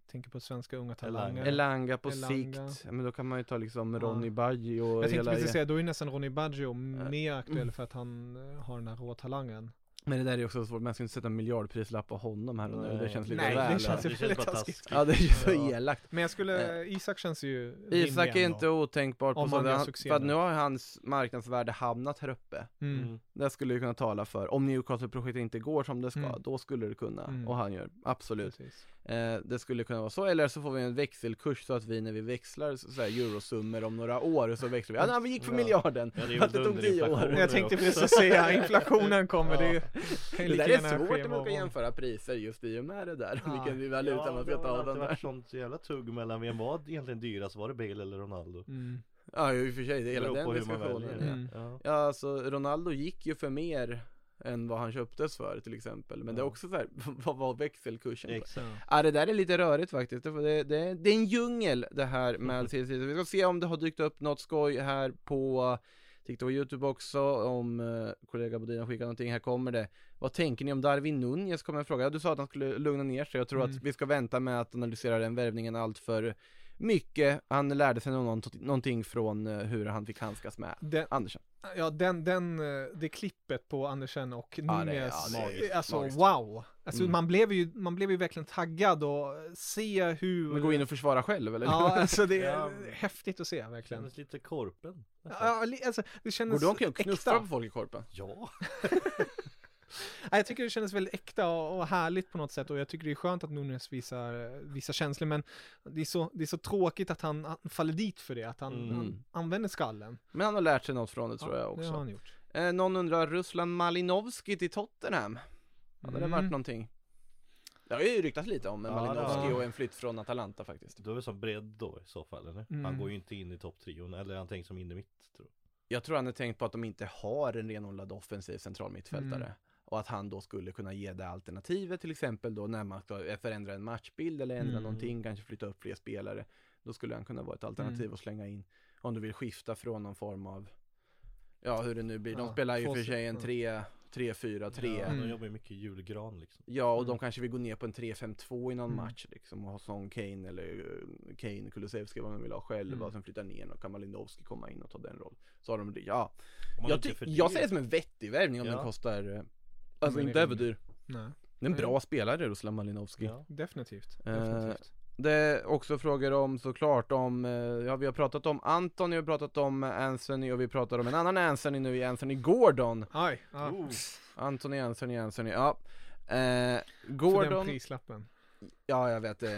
Speaker 4: Tänker på svenska unga talanger.
Speaker 3: Elanga på
Speaker 4: Elanga.
Speaker 3: sikt, ja, men då kan man ju ta liksom
Speaker 4: Ja.
Speaker 3: Ronny Baggio och
Speaker 4: Jag tänkte precis säga, då är nästan Ronny Baggio mer aktuell
Speaker 3: mm.
Speaker 4: för att han eh, har den här råtalangen.
Speaker 3: Men det där är också svårt, man ska inte sätta en miljardprislapp på honom här och nu, det känns lite
Speaker 4: Nej, det
Speaker 3: väl
Speaker 4: känns ju
Speaker 5: Det känns
Speaker 4: väldigt
Speaker 5: bara
Speaker 4: taskigt.
Speaker 5: taskigt
Speaker 3: Ja det är ju så
Speaker 5: Ja.
Speaker 3: elakt
Speaker 4: Men jag skulle, Isak känns ju
Speaker 3: Isak är inte otänkbart på
Speaker 4: Om
Speaker 3: så
Speaker 4: han gör
Speaker 3: han,
Speaker 4: succé
Speaker 3: för att
Speaker 4: nu.
Speaker 3: har hans marknadsvärde hamnat här uppe
Speaker 4: Mm.
Speaker 5: Mm.
Speaker 3: Det skulle ju kunna tala för, om Newcastle-projektet inte går som det ska,
Speaker 4: Mm.
Speaker 3: då skulle det kunna,
Speaker 4: Mm.
Speaker 3: och han gör, absolut eh, Det skulle kunna vara så, eller så får vi en växelkurs så att vi när vi växlar så, så här, eurosummor om några år, så växlar vi, ja nej, vi gick för
Speaker 5: Ja.
Speaker 3: miljarden!
Speaker 5: Ja, det är
Speaker 3: att det tog tio år.
Speaker 4: Jag tänkte precis säga, inflationen kommer, det är ju
Speaker 3: Det där är svårt när man ska jämföra priser just i och med det där,
Speaker 4: Ja.
Speaker 3: vilken valuta
Speaker 5: Ja,
Speaker 3: man ska ta den där
Speaker 5: sånt jävla tugg mellan vem var egentligen dyrast, var det Bale eller Ronaldo?
Speaker 4: Mm.
Speaker 3: Ja i och för sig, det är hela den diskussionen ja.
Speaker 4: Mm.
Speaker 5: ja.
Speaker 3: Ja alltså Ronaldo gick ju för mer än vad han köptes för till exempel Men det är
Speaker 5: Ja.
Speaker 3: också så här, vad var växelkursen?
Speaker 5: Exakt
Speaker 3: Ja det där är lite rörigt faktiskt, det, det, det, det är en djungel det här med CC Vi ska se om det har dykt upp något skoj här på TikTok och Youtube också om eh, kollega Bodin har skickat någonting, här kommer det. Vad tänker ni om Darwin Nunez kommer en fråga, ja, du sa att han skulle lugna ner sig, jag tror
Speaker 4: Mm.
Speaker 3: att vi ska vänta med att analysera den värvningen allt för mycket. Han lärde sig något, någonting från eh, hur han fick handskas med
Speaker 4: Den,
Speaker 3: Andersen
Speaker 4: ja, den, den, eh, det klippet på Andersen och
Speaker 3: Ja, det
Speaker 4: Nunez,
Speaker 3: ja, det magiskt,
Speaker 4: alltså
Speaker 3: magiskt.
Speaker 4: wow! Alltså
Speaker 3: Mm.
Speaker 4: man blev ju, man blev ju verkligen taggad och se hur...
Speaker 3: Men gå in och försvara själv eller?
Speaker 4: Ja, alltså det är
Speaker 5: Ja.
Speaker 4: häftigt att se verkligen.
Speaker 5: Kändes lite korpen
Speaker 4: Ja, li- alltså det
Speaker 3: Går
Speaker 4: kändes
Speaker 3: du omkring och knuffar på folk i korpen?
Speaker 5: Ja
Speaker 4: Ja, jag tycker det kändes väldigt äkta och, härligt på något sätt och jag tycker det är skönt att Nunes visar, visar känslor men det är, så, det är så tråkigt att han, han faller dit för det, att han,
Speaker 5: Mm.
Speaker 4: han använder skallen.
Speaker 3: Men han har lärt sig något från det tror
Speaker 4: Ja,
Speaker 3: jag
Speaker 4: Det har
Speaker 3: också
Speaker 4: han gjort.
Speaker 3: eh, Någon undrar, Ruslan Malinovski till Tottenham? Hade det
Speaker 4: Mm.
Speaker 3: varit någonting? Det har ju ryktats lite om
Speaker 5: Ja,
Speaker 3: Malinovski
Speaker 4: ja.
Speaker 3: och en flytt från Atalanta faktiskt
Speaker 5: Då är det som bredd då i så fall eller?
Speaker 4: Mm.
Speaker 5: Han går ju inte in i topptrion eller han tänkt som in i mitt tror jag.
Speaker 3: Jag tror han har tänkt på att de inte har en renodlad offensiv central mittfältare
Speaker 4: Mm.
Speaker 3: Och att han då skulle kunna ge det alternativet till exempel då när man ska förändra en matchbild eller ändra
Speaker 4: Mm.
Speaker 3: någonting, kanske flytta upp fler spelare Då skulle han kunna vara ett alternativ
Speaker 4: Mm.
Speaker 3: att slänga in Om du vill skifta från någon form av Ja hur det nu blir, de
Speaker 4: Ja,
Speaker 3: spelar ju för sig en
Speaker 4: ja.
Speaker 3: 3 3-4-3
Speaker 5: Ja,
Speaker 4: Mm.
Speaker 5: de jobbar ju mycket julgran liksom
Speaker 3: Ja, och
Speaker 4: Mm.
Speaker 3: de kanske vill gå ner på en 3-5-2 i någon
Speaker 4: Mm.
Speaker 3: match liksom och ha sån Kane eller eh, Kane, Kulusevski vad man vill ha själv
Speaker 4: Mm.
Speaker 3: och sen flytta ner och kan Malinovski komma in och ta den rollen. Så har de det, ja. Jag, jag ser det som en vettig värvning om
Speaker 5: Ja.
Speaker 3: den kostar, eh, alltså inte överdyr.
Speaker 4: Nej.
Speaker 3: Det är en bra spelare Ruslan Malinovski.
Speaker 5: Ja.
Speaker 4: Definitivt.
Speaker 3: Eh,
Speaker 4: Definitivt.
Speaker 3: Det är också frågor om såklart om, eh, ja vi har pratat om Anthony, vi har pratat om Anthony och vi pratar om en annan Anthony nu i Anthony Gordon.
Speaker 4: Aj, ja.
Speaker 5: Oh.
Speaker 3: Anthony, Anthony, Anthony, ja. Eh,
Speaker 4: För den
Speaker 3: Gordon,
Speaker 4: prislappen.
Speaker 3: ja jag vet. Eh,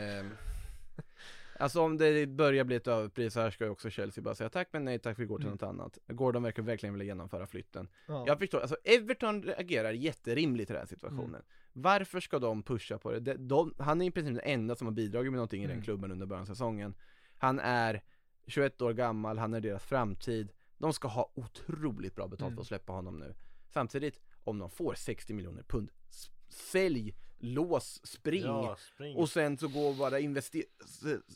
Speaker 3: alltså om det börjar bli ett överpris här ska ju också Chelsea bara säga tack men nej tack vi går till
Speaker 4: Mm.
Speaker 3: något annat. Gordon verkar verkligen vilja genomföra flytten.
Speaker 4: Ja.
Speaker 3: Jag förstår, alltså Everton agerar jätterimligt i den här situationen.
Speaker 4: Mm.
Speaker 3: Varför ska de pusha på det? De, de, han är i princip den enda som har bidragit med någonting i den
Speaker 4: Mm.
Speaker 3: klubben under början av säsongen. Han är 21 år gammal, han är deras framtid. De ska ha otroligt bra betalt
Speaker 4: Mm.
Speaker 3: för att släppa honom nu. Samtidigt, om de får 60 miljoner pund, sälj, lås, spring.
Speaker 5: Ja, spring.
Speaker 3: Och sen så gå och bara investera,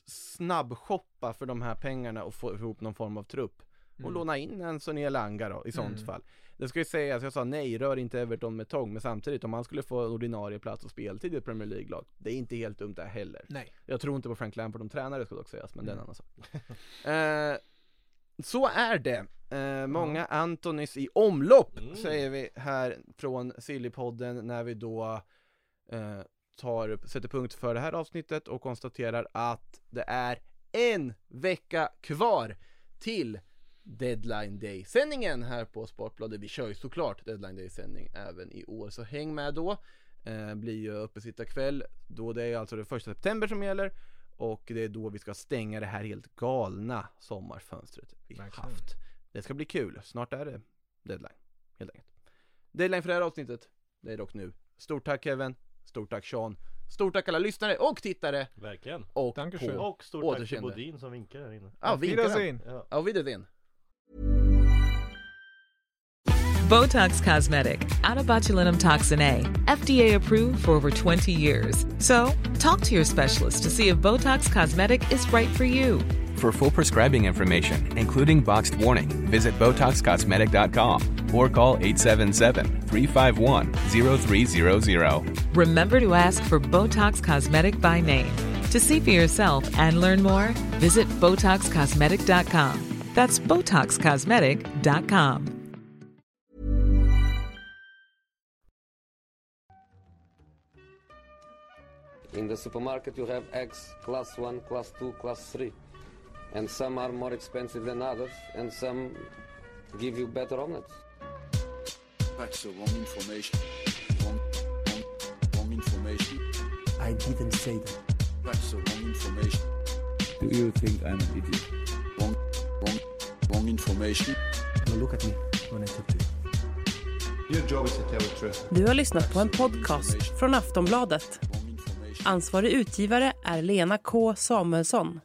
Speaker 3: snabbshoppa för de här pengarna och få ihop någon form av trupp. Och
Speaker 4: Mm.
Speaker 3: låna in en Sonny Elanga då, i sånt
Speaker 4: Mm.
Speaker 3: fall. Det ska ju sägas, jag sa nej, rör inte Everton med tång, men samtidigt om han skulle få ordinarie plats och speltid i ett Premier League-lag, det är inte helt dumt det heller.
Speaker 4: Nej.
Speaker 3: Jag tror inte på Frank Lampard om tränare ska dock sägas, men det är en
Speaker 4: Mm.
Speaker 3: annan sak. eh, så är det. Eh, många Antonis i omlopp,
Speaker 5: Mm.
Speaker 3: säger vi här från Sillypodden när vi då eh, tar, sätter punkt för det här avsnittet och konstaterar att det är en vecka kvar till Deadline Day-sändningen här på Sportbladet. Vi kör ju såklart Deadline Day-sändning även i år, så häng med då. Eh, blir ju uppesittarkväll, då det är alltså det första september som gäller och det är då vi ska stänga det här helt galna sommarfönstret vi
Speaker 4: Verkligen.
Speaker 3: haft. Det ska bli kul, snart är det deadline, helt enkelt. Deadline för det här avsnittet, det är dock nu. Stort tack Kevin, stort tack Sean, stort tack alla lyssnare och tittare
Speaker 5: Verkligen.
Speaker 3: och
Speaker 4: Dankeschön.
Speaker 3: på
Speaker 5: Och stort tack till
Speaker 3: Återseende.
Speaker 5: Bodin som vinkar här inne.
Speaker 3: Ja,
Speaker 4: Auf
Speaker 3: vinkar han.
Speaker 4: Wiedersehen.
Speaker 5: Ja.
Speaker 3: Auf Wiedersehen.
Speaker 6: Botox Cosmetic, out of botulinum toxin A, FDA approved for over 20 years. So, talk to your specialist to see if Botox Cosmetic is right for you.
Speaker 7: For full prescribing information, including boxed warning, visit BotoxCosmetic.com or call 877-351-0300.
Speaker 6: Remember to ask for Botox Cosmetic by name. To see for yourself and learn more, visit BotoxCosmetic.com. That's BotoxCosmetic.com.
Speaker 8: In the supermarket, you have eggs class 1, class 2, class 3. And some are more expensive than others, and some give you better omelets.
Speaker 2: That's the wrong information. Wrong, wrong, wrong information.
Speaker 9: I didn't say that.
Speaker 2: That's the wrong information.
Speaker 10: Do you think I'm an idiot?
Speaker 2: Wrong, wrong, wrong information.
Speaker 9: Now look at me when I talk to you.
Speaker 1: Your job is to tell the truth.
Speaker 11: Du har lyssnat på en podcast från Aftonbladet. Ansvarig utgivare är Lena K Samuelsson.